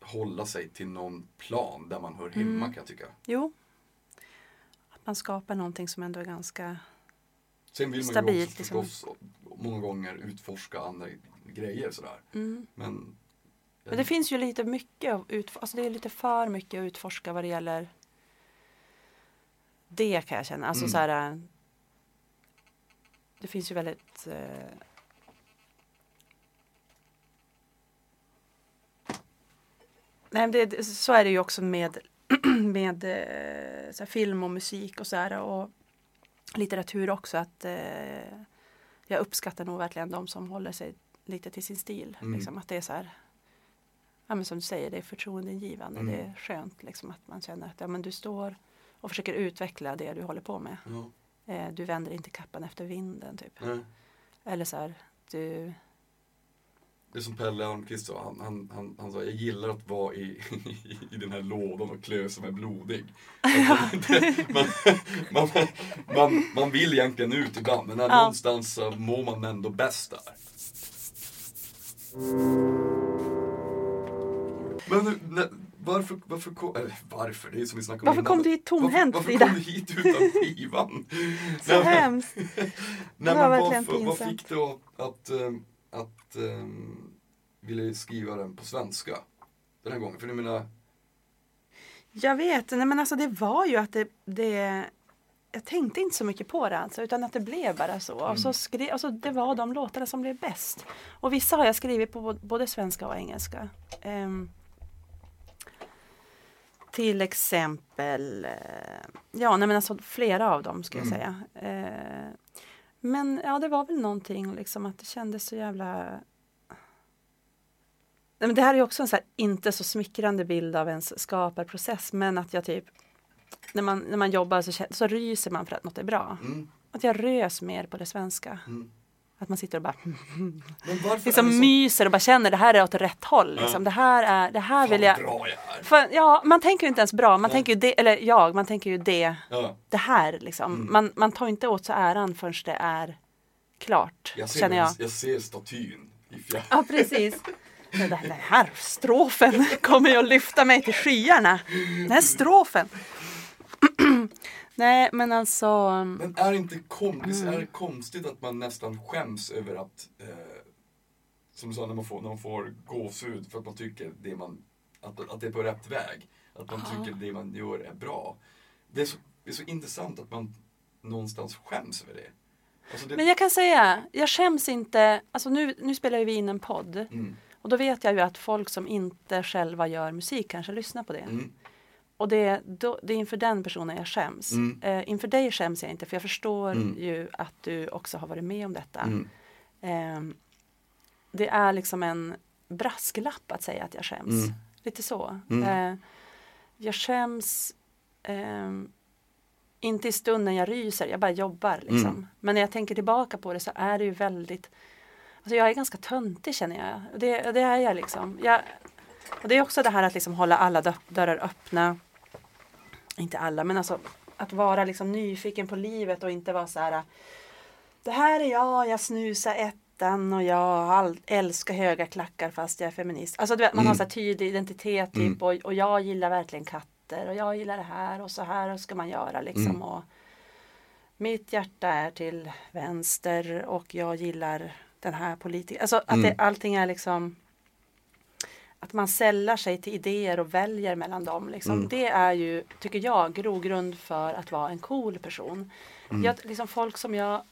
hålla sig till någon plan där man hör hemma Mm. kan jag tycka. jo. Att man skapar någonting som ändå är ganska Sen vill man ju Stabilt, också liksom. förstås många gånger utforska andra grejer sådär. mm. Men, Men det finns ju lite mycket alltså det är lite för mycket att utforska vad det gäller det kan jag känna. Alltså Mm. så här, äh, det finns ju väldigt eh, Nej, det, så är det ju också med, [CLEARS THROAT] med eh, så här, film och musik och så här och litteratur också att eh, jag uppskattar nog verkligen de som håller sig lite till sin stil. Mm. Liksom, att det är så här, ja, men som du säger, det är förtroendeingivande. Mm. Det är skönt liksom, att man känner att ja, men du står och försöker utveckla det du håller på med. ja, Eh, du vänder inte kappan efter vinden typ. nej. Eller så här, du... Det är som Pelle Almqvist sa, han, han, han, han sa jag gillar att vara i, i den här lådan och klö som är blodig. Alltså, [LAUGHS] det, man, man, man, man vill egentligen ut ibland men Ja. någonstans så mår man ändå bäst där. Men nej, varför, varför, kom, eller varför, det är som vi snackade om Varför innan. kom du hit tomhänt, Varför, varför kom du hit utan [LAUGHS] skivan? Så Nej, hemskt! [LAUGHS] Nej, men varför, vad fick du att, att, ehm, att um, vilja skriva den på svenska? Den här gången, för du menar, Jag vet, nej men alltså det var ju att det, det jag tänkte inte så mycket på det alltså, utan att det blev bara så. Och så skrev, alltså, det var de låtarna som blev bäst. Och vissa har jag skrivit på både svenska och engelska. Ehm, till exempel, eh, ja nej men alltså flera av dem jag Mm. säga. Eh, men ja, det var väl någonting liksom att det kändes så jävla Nej, men det här är också en så här, inte så smickrande bild av ens skaparprocess men att jag typ när man, när man jobbar så, så ryser man för att något är bra. mm, Att jag rös mer på det svenska. mm. Att man sitter och bara [LAUGHS] liksom myser och bara känner det här är åt rätt håll. Liksom. Ja. Det här är, det här fan vill jag. bra jag är. För, ja, man tänker ju inte ens bra. Man Nej. tänker ju det, eller jag, man tänker ju det, Ja, det här liksom. Mm. Man, man tar inte åt sig äran förrän det är klart. jag, ser, känner jag. jag ser statyn. Ja, precis. Den här strofen kommer ju att lyfta mig till skyarna. Den här strofen. [CLEARS THROAT] Nej, men alltså. Men är det inte kom, Mm. är det konstigt att man nästan skäms över att eh, som du sa, när man får, när man får gåshud för att man tycker det man, att, att det är på rätt väg. Att man tycker det man gör är bra. Det är, så, det är så intressant att man någonstans skäms över det. Alltså det Men jag kan säga, jag skäms inte. Alltså nu, nu spelar vi in en podd. mm, Och då vet jag ju att folk som inte själva gör musik kanske lyssnar på det. mm, Och det, då, det är inför den personen jag skäms. Mm. Eh, inför dig skäms jag inte för jag förstår Mm. ju att du också har varit med om detta. mm, Ehm, det är liksom en brasklapp att säga att jag skäms. Mm. Lite så. Mm. Eh, jag skäms ehm, inte i stunden jag ryser, jag bara jobbar. Liksom. Mm. Men när jag tänker tillbaka på det så är det ju väldigt Alltså jag är ganska töntig känner jag. Det, det är jag liksom. Jag, och det är också det här att liksom hålla alla dö- dörrar öppna. Inte alla, men alltså att vara liksom nyfiken på livet och inte vara så här. Det här är jag, jag snusar ettan och jag älskar höga klackar fast jag är feminist. Alltså vet, man har Mm. så här tydlig identitet typ Mm. och, och jag gillar verkligen katter och jag gillar det här och så här ska man göra liksom. Mm. Och mitt hjärta är till vänster och jag gillar den här politikern. Alltså att Mm. det, allting är liksom att man sällar sig till idéer och väljer mellan dem. Liksom. Mm. Det är ju, tycker jag, grogrund för att vara en cool person. Mm. Jag, liksom folk som jag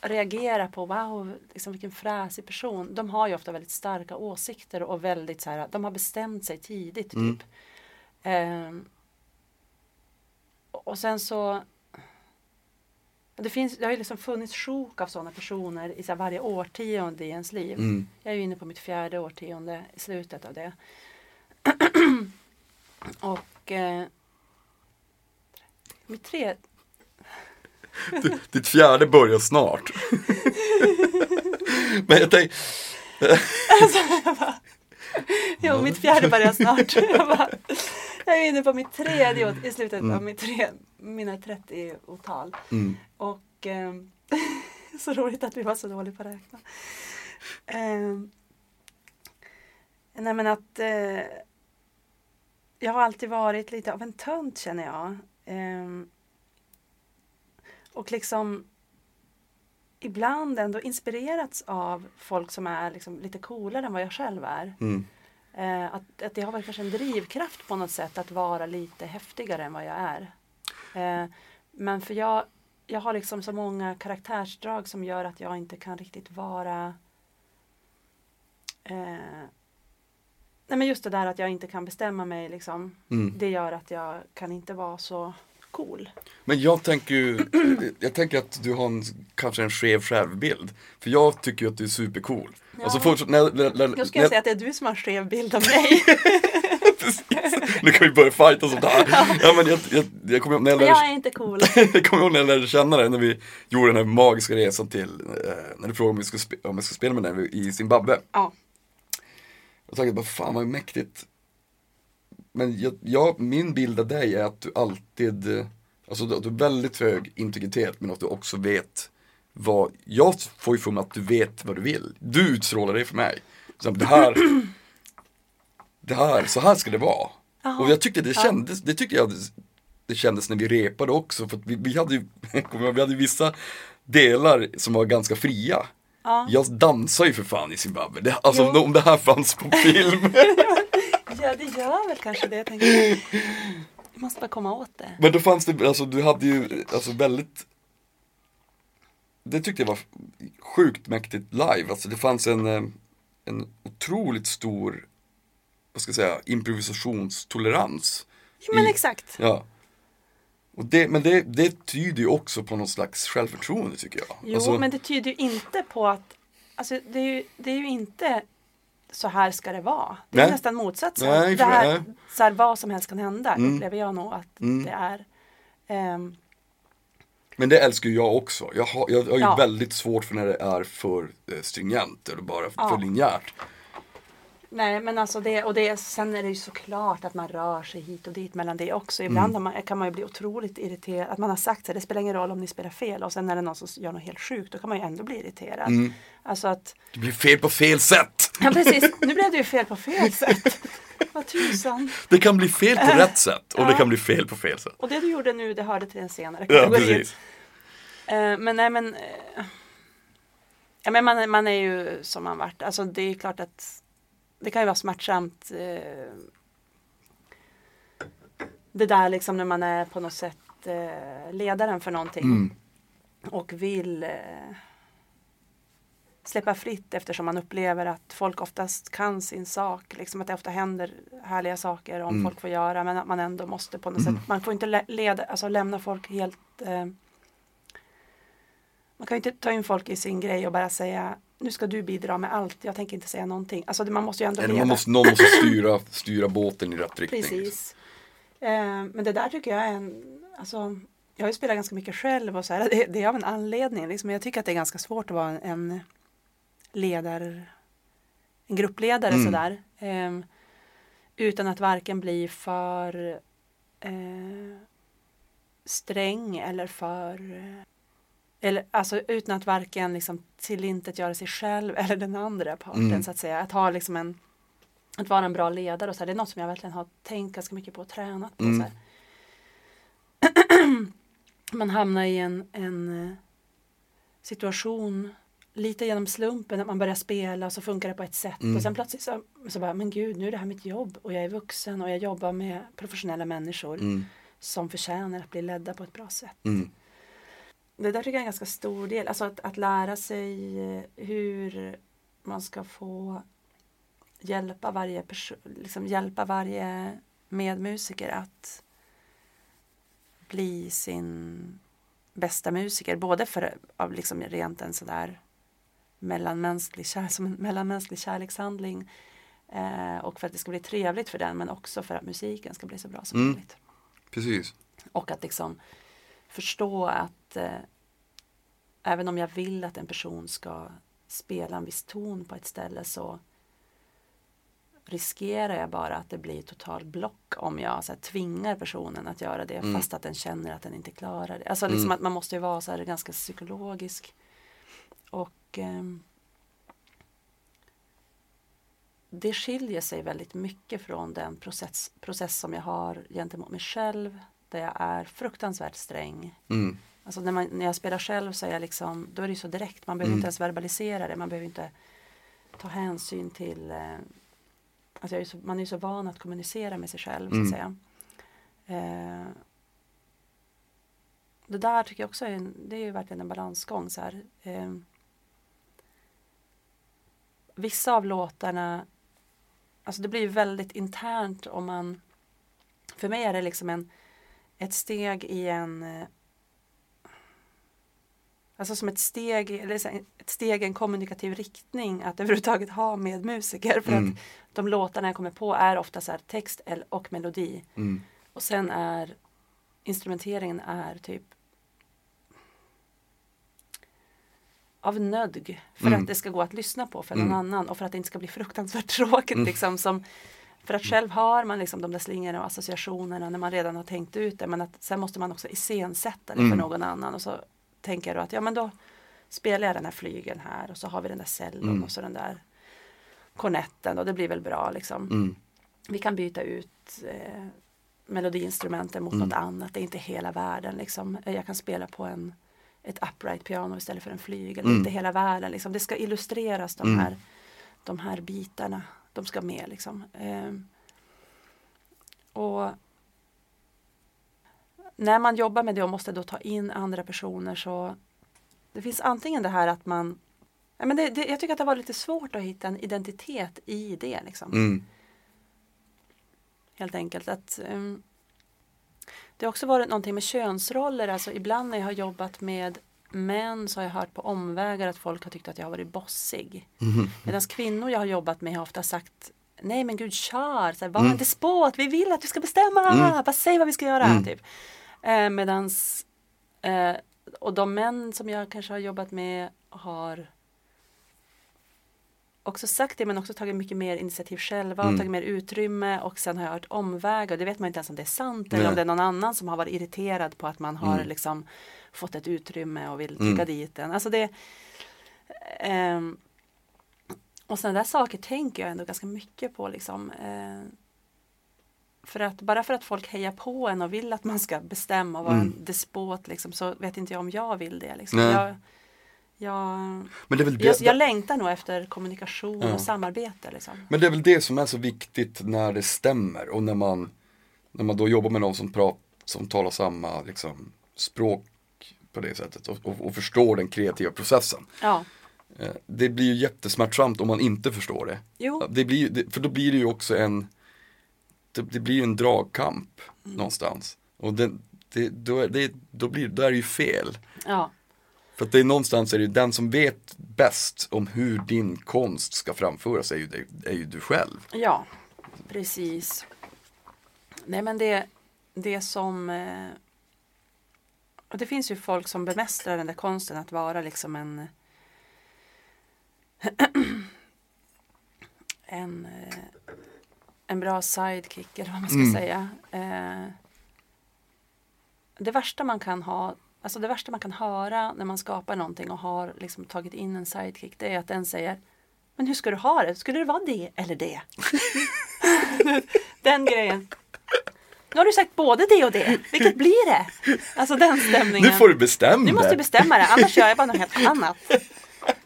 reagerar på, wow, liksom vilken fräsig person. De har ju ofta väldigt starka åsikter och väldigt så här, de har bestämt sig tidigt. Typ. Mm. Och och sen så det, finns, det har ju liksom funnits sjok av sådana personer i så varje årtionde i ens liv. mm. Jag är ju inne på mitt fjärde årtionde i slutet av det. [CLEARS THROAT] och eh, mitt tre, Ditt fjärde börjar snart. [LAUGHS] Men jag tänkte, jo mitt fjärde börjar snart. [LAUGHS] jag, bara, jag är inne på mitt tredje år- i slutet av mitt tre, mina 30-åtal. mm, Och eh, [LAUGHS] så roligt att vi var så dåliga på att räkna. Eh, nej men att eh, jag har alltid varit lite av en tönt känner jag. Eh, och liksom ibland ändå inspirerats av folk som är liksom lite coolare än vad jag själv är. mm, att, att det har varit kanske en drivkraft på något sätt att vara lite häftigare än vad jag är. Eh, men för jag, jag har liksom så många karaktärsdrag som gör att jag inte kan riktigt vara eh, Nej men just det där att jag inte kan bestämma mig liksom. mm. Det gör att jag kan inte vara så cool. Men jag tänker ju, jag tänker att du har en, kanske en skev självbild. För jag tycker ju att du är supercool. Ja. Alltså fortsätt, när, när, när, Jag skulle säga att det är du som har en skev bild av mig. [LAUGHS] Nu kan vi börja fighta sånt här. Ja, men jag, jag, jag kommer ihåg när jag lärde, jag är inte cool. [LAUGHS] jag kommer ihåg när jag lärde känna dig, när vi gjorde den här magiska resan till, eh, när du frågade om, vi skulle spe, om jag skulle spela med dig i Zimbabwe. Ja. Jag tänkte bara, fan vad mäktigt. Men jag, jag, min bild av dig är att du alltid, eh, alltså att du har väldigt hög integritet men att du också vet vad, jag får ju för mig att du vet vad du vill. Du utstrålar det för mig. Så det här, [CLEARS THROAT] det här, så här ska det vara. Jaha. Och jag tyckte det kändes, det tyckte jag det kändes när vi repade också för vi, vi hade ju, [LAUGHS] vi hade vissa delar som var ganska fria. Ja. Jag dansar ju för fan i Zimbabwe, det, alltså Jo. om det här fanns på film. [LAUGHS] [LAUGHS] Ja, det gör väl kanske det. Tänker jag. jag måste bara komma åt det. Men då fanns det, alltså du hade ju, alltså väldigt Det tyckte jag var sjukt mäktigt live, alltså det fanns en, eh, en otroligt stor, vad ska jag säga, improvisationstolerans. Jo, men i- exakt. Ja. Och det, men det, det tyder ju också på någon slags självförtroende tycker jag. Jo, Alltså, men det tyder ju inte på att Alltså det är ju, det är ju inte så här ska det vara. Det är Nej. nästan motsatsen. Nej, det här, nej. så här, vad som helst kan hända Mm. upplever jag nog att Mm. det är. Ehm, Men det älskar jag också. Jag har, jag har ju Ja. väldigt svårt för när det är för eh, stringent eller bara Ja. för linjärt. Nej men alltså det och det, sen är det ju såklart att man rör sig hit och dit mellan det också. Ibland Mm. man, kan man ju bli otroligt irriterad. Att man har sagt att det spelar ingen roll om ni spelar fel och sen är det någon som gör något helt sjukt. Då kan man ju ändå bli irriterad. Mm. Alltså att Det blir fel på fel sätt. Ja precis, nu blev det ju fel på fel sätt. Vad tusan. Det kan bli fel på rätt sätt och det Ja. kan bli fel på fel sätt. Och det du gjorde nu, det hörde till den senare Ja, kategorin. precis. Eh, men nej men. eh, Ja, men man, man är ju som man varit. Alltså det är klart att det kan ju vara smärtsamt. Eh, det där liksom när man är på något sätt eh, ledaren för någonting. Mm. Och vill eh, släppa fritt eftersom man upplever att folk oftast kan sin sak. Liksom att det ofta händer härliga saker om Mm. folk får göra men att man ändå måste på något sätt. Man får inte le- leda, alltså lämna folk helt eh, man kan ju inte ta in folk i sin grej och bara säga nu ska du bidra med allt, jag tänker inte säga någonting. Alltså man måste ju ändå leda. man måste, någon måste [LAUGHS] styra, styra båten i rätt riktning. liksom. Precis. Eh, men det där tycker jag är en, alltså, jag har ju spelat ganska mycket själv och så här, [LAUGHS] det, det är av en anledning. Liksom. Jag tycker att det är ganska svårt att vara en, en ledare, en gruppledare Mm. sådär. Eh, utan att varken bli för eh, sträng eller för eh, eller alltså utan att varken liksom tillintetgöra sig själv eller den andra parten Mm. så att säga. Att ha liksom en att vara en bra ledare och så här, det är något som jag verkligen har tänkt ganska mycket på och tränat på. Mm. Så här. [CLEARS THROAT] Man hamnar i en, en eh, situation lite genom slumpen att man börjar spela och så funkar det på ett sätt Mm. och sen plötsligt så, så bara, men gud nu är det här mitt jobb och jag är vuxen och jag jobbar med professionella människor Mm. som förtjänar att bli ledda på ett bra sätt. Det där tycker jag är en ganska stor del, alltså att, att lära sig eh, hur man ska få hjälpa varje person, liksom hjälpa varje medmusiker att bli sin bästa musiker. Både för av liksom rent en sådär mellanmänsklig, kär, som en mellanmänsklig kärlekshandling eh, och för att det ska bli trevligt för den men också för att musiken ska bli så bra som Mm. möjligt. Precis. Och att liksom förstå att eh, även om jag vill att en person ska spela en viss ton på ett ställe så riskerar jag bara att det blir total block om jag så här, tvingar personen att göra det Mm. fast att den känner att den inte klarar det. Alltså liksom Mm. att man måste ju vara så här, ganska psykologisk. Och ehm, det skiljer sig väldigt mycket från den process, process som jag har gentemot mig själv där jag är fruktansvärt sträng. Mm. Alltså när, man, när jag spelar själv så är jag liksom, då är det så direkt, man behöver Mm. inte ens verbalisera det, man behöver inte ta hänsyn till eh, alltså är så, man är ju så van att kommunicera med sig själv Mm. så att säga. Eh, det där tycker jag också är, en, det är ju verkligen en balansgång så här. Eh, vissa av låtarna, alltså det blir väldigt internt om man, för mig är det liksom en, ett steg i en eh, Alltså som ett steg, eller ett steg i en kommunikativ riktning att [LAUGHS] överhuvudtaget ha med musiker. För Mm. att de låtarna jag kommer på är ofta så text och melodi. Mm. Och sen är instrumenteringen är typ av nödg för Mm. att det ska gå att lyssna på för Mm. någon annan och för att det inte ska bli fruktansvärt [LAUGHS] tråkigt. Mm. Liksom, som, för att själv har man liksom de där slingorna och associationerna när man redan har tänkt ut det men att sen måste man också iscensätta det Mm. för någon annan och så tänker jag då att ja men då spelar jag den här flygeln här och så har vi den där cellon Mm. och så den där kornetten och det blir väl bra liksom Mm. vi kan byta ut eh, melodiinstrumenten mot Mm. något annat. Det är inte hela världen. Liksom. Eh, Jag kan spela på en, ett upright piano istället för en flygel. Det är Mm. inte hela världen. Liksom. Det ska illustreras de, Mm. här, de här bitarna. De ska med. Liksom. Ehm, och när man jobbar med det och måste då ta in andra personer så det finns antingen det här att man Ja, men det, det, jag tycker att det var lite svårt att hitta en identitet i det. Liksom Mm. helt enkelt. Att, ehm, det har också varit någonting med könsroller. Alltså ibland när jag har jobbat med män så har jag hört på omvägar att folk har tyckt att jag har varit bossig. Mm. Medan kvinnor jag har jobbat med har ofta sagt Nej men gud kör, så här, var Mm. en despot, vi vill att du ska bestämma, Mm. bara säg vad vi ska göra. Mm. Typ. Eh, medans, eh, och de män som jag kanske har jobbat med har också sagt det men också tagit mycket mer initiativ själva och Mm. tagit mer utrymme och sen har jag hört omvägar. Det vet man inte ens om det är sant eller Nej. om det är någon annan som har varit irriterad på att man har Mm. liksom fått ett utrymme och vill Mm. trycka dit den. Alltså det, ehm, och sådana där saker tänker jag ändå ganska mycket på liksom. Eh, för att bara för att folk hejar på en och vill att man ska bestämma och vara Mm. en despot liksom, så vet inte jag om jag vill det. Liksom. Jag, jag, Men det är väl det, jag, jag längtar nog efter kommunikation Ja. och samarbete. Liksom. Men det är väl det som är så viktigt när det stämmer och när man, när man då jobbar med någon som, prat, som talar samma liksom, språk på det sättet och, och, och förstår den kreativa processen. Ja, Eh, Det blir ju jättesmärtsamt om man inte förstår det. jo, Det blir, för då blir det ju också en, det, det blir ju en dragkamp Mm. någonstans. Och det, det, då, är det, då blir då är det ju fel. ja, För att det är någonstans är det ju den som vet bäst om hur din konst ska framföras är ju, är ju du själv. ja, precis. Nej men det, det som eh, och det finns ju folk som bemästrar den där konsten att vara liksom en [CLEARS THROAT] en, eh, en bra sidekick eller vad man ska Mm. säga. Eh, det värsta man kan ha Alltså det värsta man kan höra när man skapar någonting och har liksom tagit in en sidekick det är att den säger Men hur ska du ha det? Skulle det vara det eller det? [LAUGHS] den grejen. Nu har du sagt både det och det. Vilket blir det? Alltså den stämningen. Nu får du bestämma Du måste dig. bestämma det, annars gör jag bara något helt annat.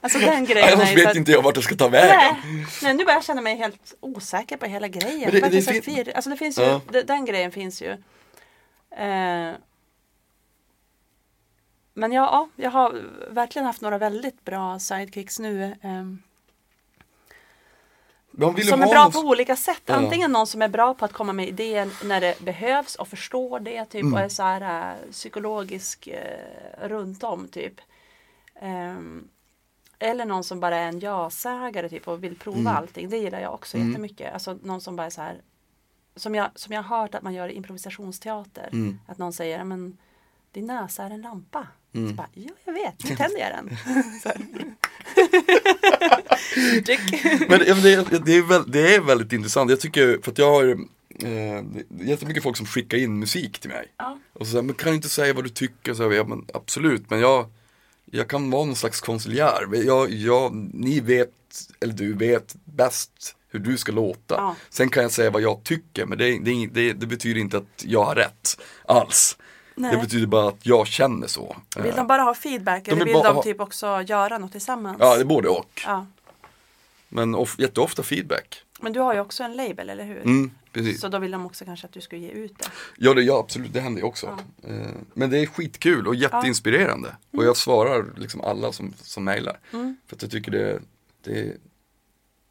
Alltså den [LAUGHS] grejen Annars vet att- inte jag vart jag ska ta vägen. Nej, nej, nu börjar jag känna mig helt osäker på hela grejen. Det, det- det, fin- fin... alltså det finns ju, Ja. den grejen finns ju. Eh, men ja, ja, jag har verkligen haft några väldigt bra sidekicks nu. du som är bra någon på olika sätt. Ja. Antingen någon som är bra på att komma med idéer när det behövs och förstår det typ Mm. och är så här äh, psykologisk eh, runt om typ. Ehm, eller någon som bara är en ja-sägare typ och vill prova Mm. allting. Det gillar jag också Mm. jättemycket. Alltså någon som bara är så här som jag, som jag har hört att man gör i improvisationsteater. Mm. Att någon säger, "Ja, men din näsa är en lampa. Mm. Så bara, ja jag vet, nu [LAUGHS] tänder jag den. [LAUGHS] [LAUGHS] Men det, det, är väl, det är väldigt intressant. Jag tycker, för att jag har eh, jättemycket folk som skickar in musik till mig. Ja. Och så säger, men kan du inte säga vad du tycker? Så jag, ja, men absolut, men jag, jag kan vara någon slags konsuljär. Jag, jag, ni vet, eller du vet bäst hur du ska låta. Ja. Sen kan jag säga vad jag tycker, men det, det, det, det betyder inte att jag har rätt alls. Nej. Det betyder bara att jag känner så. Vill Eh, de bara ha feedback eller vill de typ också göra något tillsammans? Ja, det är både och. Ja. Men of, jätteofta feedback. Men du har ju också en label, eller hur? Mm, precis. Så då vill de också kanske att du ska ge ut det. Ja, det, ja absolut, det händer ju också. Eh, Men det är skitkul och jätteinspirerande. Och jag svarar liksom alla som, som mejlar. Mm. För att jag tycker det, det är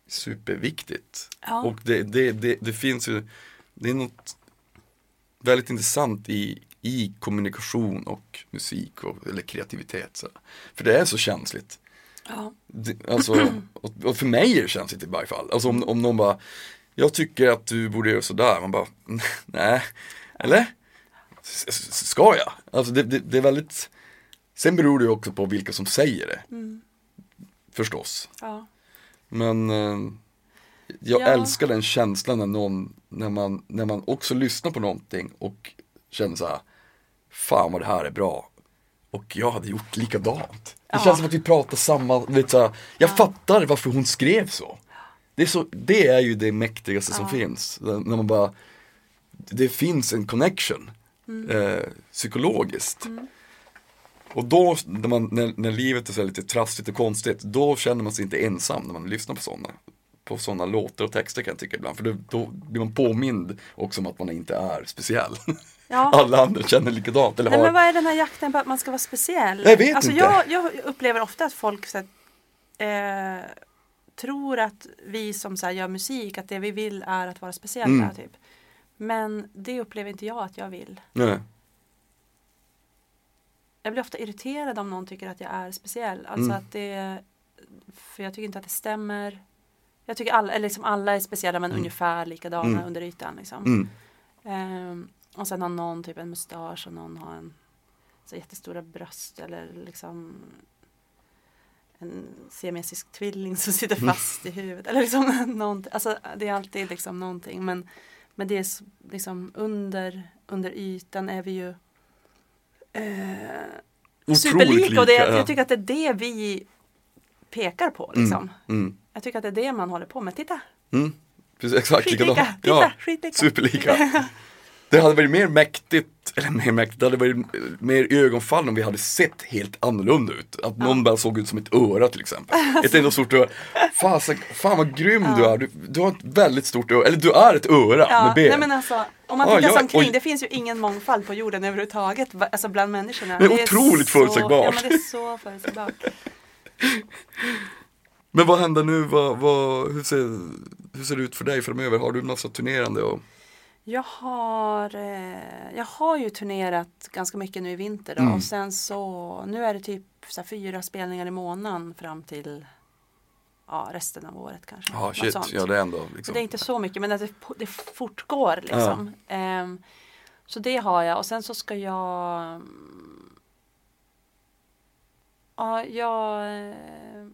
superviktigt. Ja. Och det, det, det, det finns ju, det är något väldigt intressant i, i kommunikation och musik och, eller kreativitet. Så. För det är så känsligt. Ja. Alltså, och, för mig är det i varje fall. Alltså om, om någon bara, jag tycker att du borde göra sådär. Man bara, [LAUGHS] nej, eller? S- s- Ska jag? Alltså det, det, det är väldigt, sen beror det ju också på vilka som säger det. Mm. Förstås. ja. Men eh, jag Ja. älskar den känslan när någon, när man, när man också lyssnar på någonting och känner så här, fan vad det här är bra. Och jag hade gjort likadant. Det Ja. känns som att vi pratar samma, vet så här, jag fattar varför hon skrev så. Det är, så, det är ju det mäktigaste som Ja. finns. När man bara, det finns en connection. Mm. Eh, psykologiskt. Och då, när, man, när, när livet är så lite trassligt och konstigt, då känner man sig inte ensam när man lyssnar på sådana på sådana låtar och texter kan jag tycka ibland. För då, då blir man påmind också om att man inte är speciell. [LAUGHS] Ja. Alla andra känner likadant. Eller Nej, har, men vad är den här jakten på att man ska vara speciell? Jag vet alltså, inte. Jag, jag upplever ofta att folk så här, eh, tror att vi som så här, gör musik, att det vi vill är att vara speciella. Mm. Typ. Men det upplever inte jag att jag vill. Nej. Jag blir ofta irriterad om någon tycker att jag är speciell. Alltså Mm. att det, för jag tycker inte att det stämmer. Jag tycker alla, eller liksom alla är speciella men ungefär likadana Mm. under ytan. Liksom. Mm. Och sen har någon typ en mustasch och någon har en så jättestora bröst eller liksom en siamesisk tvilling som sitter Mm. fast i huvudet. Eller liksom [LAUGHS] någonting. Alltså, det är alltid liksom någonting. Men, men det är liksom under, under ytan är vi ju eh, superlika. Och det, ja. jag tycker att det är det vi pekar på. Liksom. Mm. Jag tycker att det är det man håller på med. Titta! Mm. Precis, exakt Skitlika! likadant. Titta! Ja, Skitlika! superlika. [LAUGHS] Det hade varit mer mäktigt, eller mer mäktigt, det hade varit mer ögonfall om vi hade sett helt annorlunda ut. Att någon bara såg ut som ett öra till exempel. Ett enda stort öra. Fan, fan vad grym du är, du, du har ett väldigt stort öra, eller du är ett öra Ja, med ben. nej men alltså, om man Ja, tittar jag- sig omkring, det finns ju ingen mångfald på jorden överhuvudtaget, alltså bland människorna. Det är otroligt så, förutsägbart. Ja, men det är så förutsägbart. Men vad händer nu, vad, vad, hur, ser, hur ser det ut för dig framöver? Har du massa turnerande? Och... Jag har, eh, jag har ju turnerat ganska mycket nu i vinter då, Mm. och sen så, nu är det typ så fyra spelningar i månaden fram till ja, resten av året kanske. Ja, shit, ja det är ändå liksom. det är inte så mycket men det, det fortgår liksom. Ehm, så det har jag och sen så ska jag Ja, jag eh,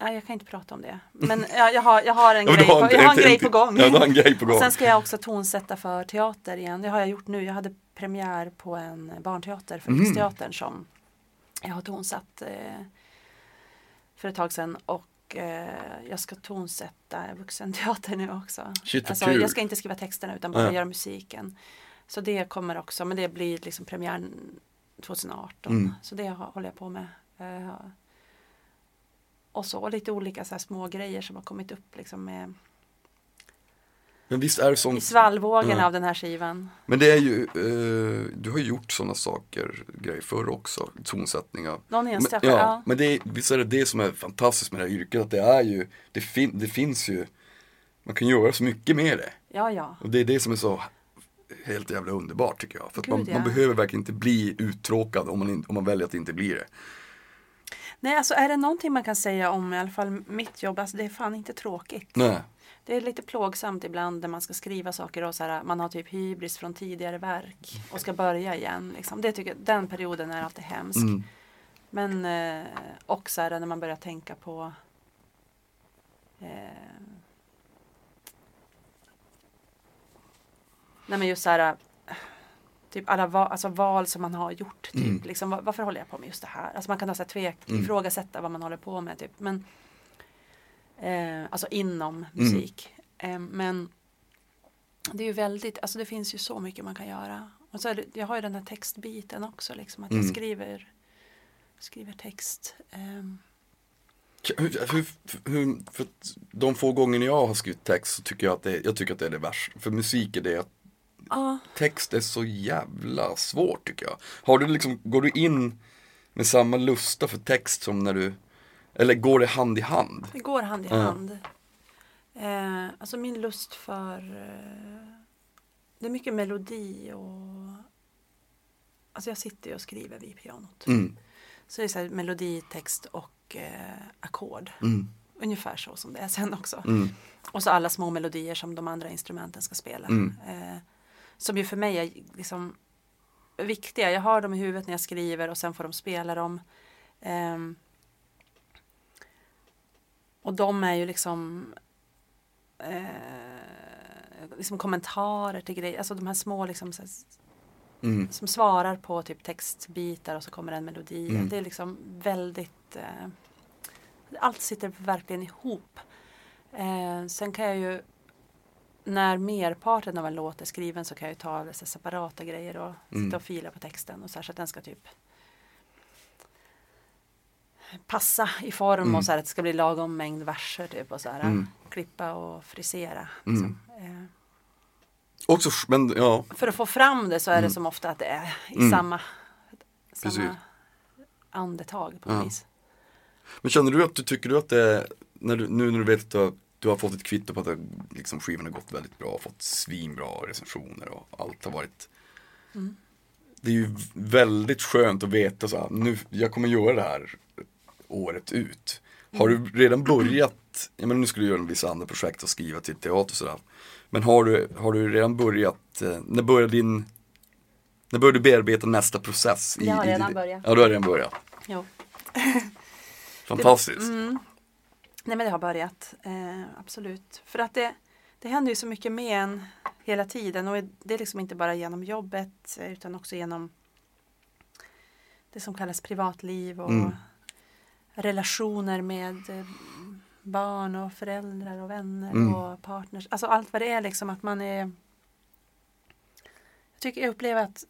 Nej, jag kan inte prata om det. Men jag, jag, har, jag har en, [LAUGHS] Ja, grej, på, en- jag har en en- grej på gång. Ja, du har en grej på gång. Och [LAUGHS] sen ska jag också tonsätta för teater igen. Det har jag gjort nu. Jag hade premiär på en barnteater för Mm. Riksteatern som jag har tonsatt eh, för ett tag sedan. Och eh, jag ska tonsätta vuxenteater nu också. Shit, alltså, jag ska inte skriva texterna utan bara Ja. göra musiken. Så det kommer också, men det blir liksom premiär 2018. Mm. Så det håller jag på med. Eh, och så lite olika så små grejer som har kommit upp liksom med Men visst är det i sånt. svallvågen Ja. av den här skivan. Men det är ju, eh, du har ju gjort sådana saker, grejer förr också, tonsättningar. Någon Men, enstaka, ja, ja. men det, är- visst är det det som är fantastiskt med det här yrket, att det är ju, det, fin, det finns ju, man kan göra så mycket med det. Ja, ja. Och det är det som är så helt jävla underbart tycker jag. För att Gud, man, ja. man behöver verkligen inte bli uttråkad om man, in, om man väljer att inte bli det. Nej, alltså är det någonting man kan säga om i alla fall mitt jobb, alltså det är fan inte tråkigt. Nej. Det är lite plågsamt ibland när man ska skriva saker och så här, man har typ hybris från tidigare verk och ska börja igen. Liksom. Det tycker, jag- den perioden är alltid hemsk. Mm. Men eh, också är det när man börjar tänka på eh, Nej men just så här Typ alla va, alltså val som man har gjort. Typ, Mm. liksom, va- varför håller jag på med just det här? Alltså man kan ha så här tvek, Mm. ifrågasätta vad man håller på med. Typ. Men, eh, alltså inom musik. Eh, men det är ju väldigt, alltså det finns ju så mycket man kan göra. Och så är det, jag har ju den här textbiten också, liksom, att Mm. jag skriver, skriver text. ehm. Hur, hur, hur, för de få gånger jag har skrivit text så tycker jag att det, jag tycker att det är det värsta. För musik är det Ja, text är så jävla svårt tycker jag. Har du liksom, går du in med samma lusta för text som när du, eller går det hand i hand? det går hand i Ja. hand. Eh, alltså min lust för eh, Det är mycket melodi och Alltså jag sitter och skriver vid pianot. Mm, Så det är så här melodi, text och eh, ackord. mm, Ungefär så som det är sen också. mm, Och så alla små melodier som de andra instrumenten ska spela. Mm. Eh, som ju för mig är liksom viktiga. Jag har dem i huvudet när jag skriver och sen får de spela dem. Ehm, och de är ju liksom eh, liksom kommentarer till grejer. Alltså de här små liksom här, mm, som svarar på typ textbitar och så kommer en melodi. Mm. Det är liksom väldigt eh, Allt sitter verkligen ihop. Eh, sen kan jag ju när merparten av en låt är skriven så kan jag ju ta dessa separata grejer och Mm. sitta och fila på texten och så, här, så att den ska typ passa i form Mm. och så här att det ska bli lagom mängd verser typ och så här Mm. klippa och frisera. Mm. Liksom. Eh, Också, men ja, för att få fram det så är Mm. det som ofta att det är i Mm. samma, Precis. samma andetag på något Ja. vis. men känner du att du tycker du att det, när du, nu när du vet att du har, du har fått ett kvitto på att det, liksom, skivan har gått väldigt bra, fått svinbra recensioner och allt har varit Mm. Det är ju väldigt skönt att veta så här, nu, jag kommer göra det här året ut. Har du redan börjat, jag menar nu ska du göra vissa andra projekt och skriva till teater och sådär. Men har du, har du redan börjat, eh, när börjar din, när börjar du bearbeta nästa process? Jag har i, redan i, börjat. Ja, du har redan börjat. Jo. Fantastiskt. Mm. Nej men det har börjat, eh, absolut. För att det, det händer ju så mycket med en hela tiden och det är liksom inte bara genom jobbet utan också genom det som kallas privatliv och Mm. relationer med eh, barn och föräldrar och vänner Mm. och partners. Alltså allt vad det är liksom att man är Jag tycker jag upplever att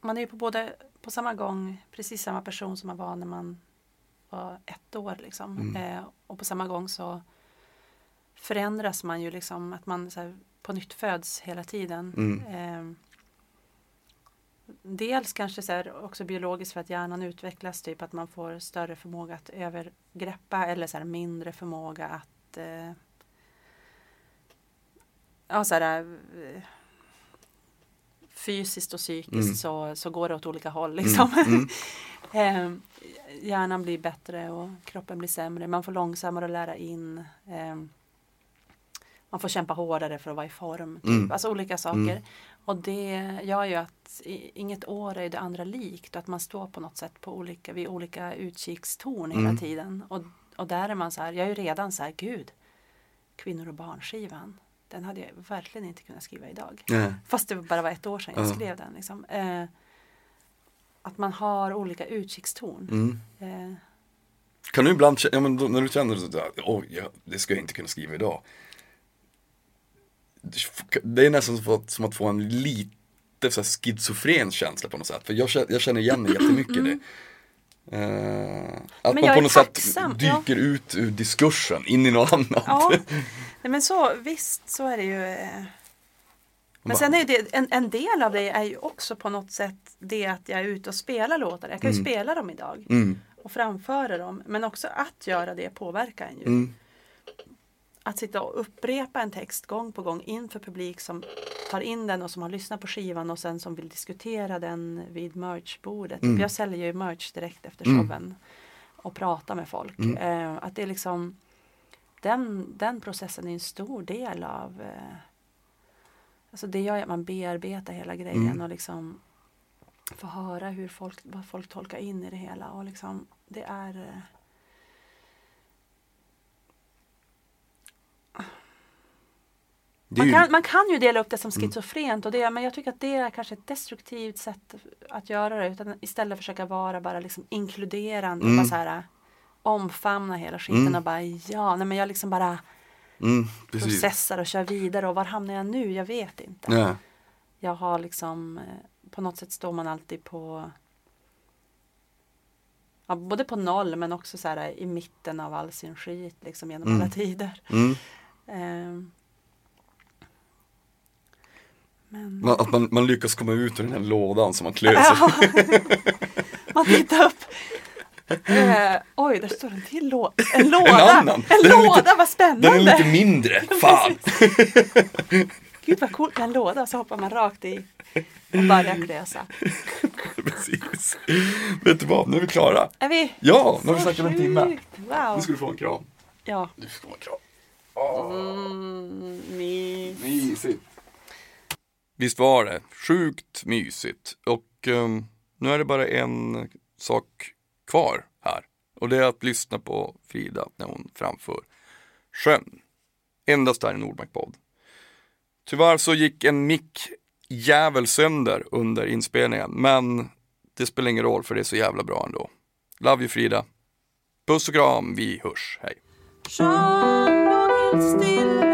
man är på både på samma gång precis samma person som man var när man var ett år liksom. Mm. Eh, och på samma gång så förändras man ju liksom att man så här, på nytt föds hela tiden. Mm. Eh, dels kanske så här, också biologiskt för att hjärnan utvecklas, typ att man får större förmåga att övergreppa eller så här, mindre förmåga att eh, ja, så här, eh, fysiskt och psykiskt Mm. så, så går det åt olika håll. Liksom. Mm. [LAUGHS] Eh, hjärnan blir bättre och kroppen blir sämre. Man får långsammare att lära in. Eh, man får kämpa hårdare för att vara i form. Typ. Mm. Alltså olika saker. Mm. Och det gör ju att inget år är det andra likt. Och att man står på något sätt på olika, vid olika utkikstorn hela Mm. tiden. Och, och där är man så här, jag är ju redan så här, gud, kvinnor och barnskivan. Den hade jag verkligen inte kunnat skriva idag. Nej. Fast det bara var ett år sedan jag Ja. skrev den. Liksom. Eh, att man har olika utkikstorn. Mm. Eh, Kan du ibland ja, men då, när du känner oj, ja, det ska jag inte kunna skriva idag. Det är nästan som att, som att få en lite så här schizofren känsla på något sätt. För jag känner, jag känner igen mig jättemycket i det. Eh, att Men man på något tacksam, sätt dyker ut ur diskursen in i något annat. ja, [LAUGHS] Nej, men så visst så är det ju. Eh, men sen är det en, en del av det är ju också på något sätt det att jag är ute och spelar låtar. Jag kan ju Mm. spela dem idag Mm, och framföra dem. Men också att göra det påverkar en ju. mm, Att sitta och upprepa en text gång på gång inför publik som tar in den och som har lyssnat på skivan och sen som vill diskutera den vid merchbordet. Mm. Jag säljer ju merch direkt efter Mm. showen och pratar med folk. Mm. Eh, att det är liksom den, den processen är en stor del av eh, Alltså det gör att man bearbetar hela grejen Mm. och liksom får höra hur folk, vad folk tolkar in i det hela och liksom det är Man ju, kan, man kan ju dela upp det som Mm. schizofrent och det, men jag tycker att det är kanske ett destruktivt sätt att göra det. Utan istället försöka vara bara liksom inkluderande. Mm. Bara så här, omfamna hela skiten Mm. och bara ja, nej men jag liksom bara mm, processar och kör vidare och var hamnar jag nu? Jag vet inte. Nej. Jag har liksom eh, på något sätt står man alltid på ja, både på noll men också så här i mitten av all sin skit liksom genom Mm. alla tider. Mm. Men... Att man, man lyckas komma ut ur den här lådan som man klöser. Ja. [LAUGHS] Man tittar upp. Eh, oj, där står en till låda. [LAUGHS] En låda! annan. En Den är låda, lite- vad spännande! Den är lite mindre, [LAUGHS] fan! Gud vad coolt med en låda, så hoppar man rakt i och börjar klösa. Precis. Vet du vad, nu är vi klara. Är vi? Ja, nu har vi snackat en timme. Wow. Nu ska du få en kram. Ja. Du ska få en kram. Mm, mys. Mysigt. Visst var det sjukt mysigt och um, nu är det bara en sak kvar här och det är att lyssna på Frida när hon framför sjön. Endast här i Nordmark-podd. Tyvärr så gick en mick jävel sönder under inspelningen men det spelar ingen roll för det är så jävla bra ändå. Love you Frida. Puss och kram, vi hörs, hej. Sjön låg helt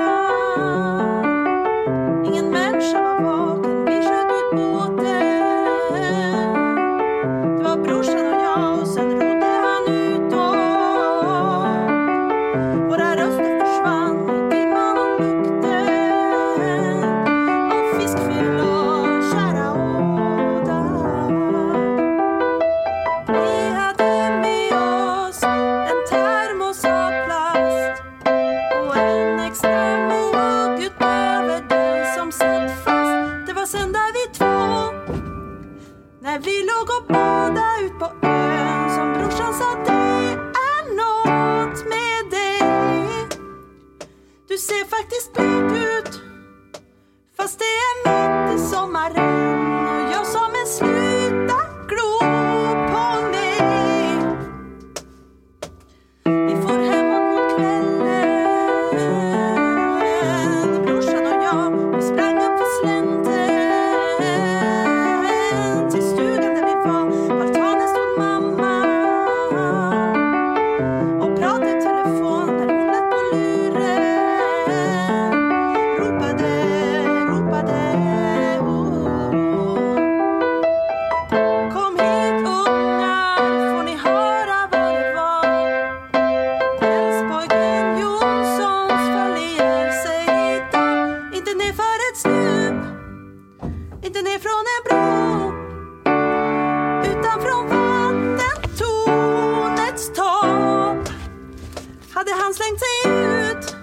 han slängt sig ut?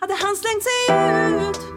Hade han slängt sig ut?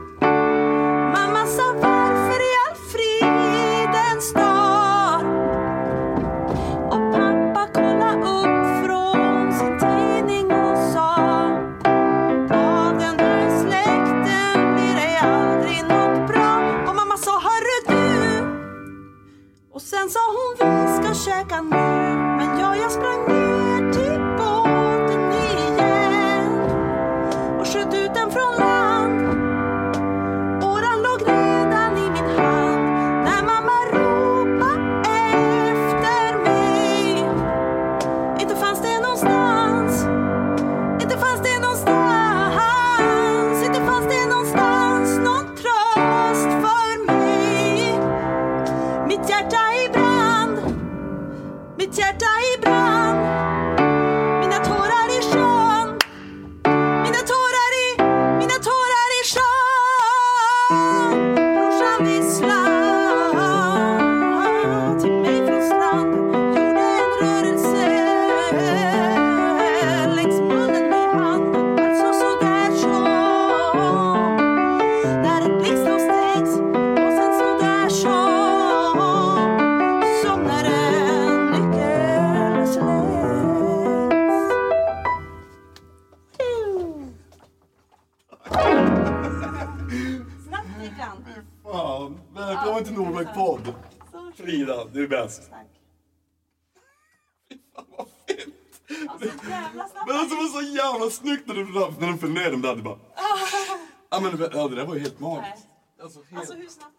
fan vad snyggt när du, när du föll ner dem där. Du bara... Ah. Ja, men, ja, det där var ju helt magiskt. Alltså, helt... alltså hur snabbt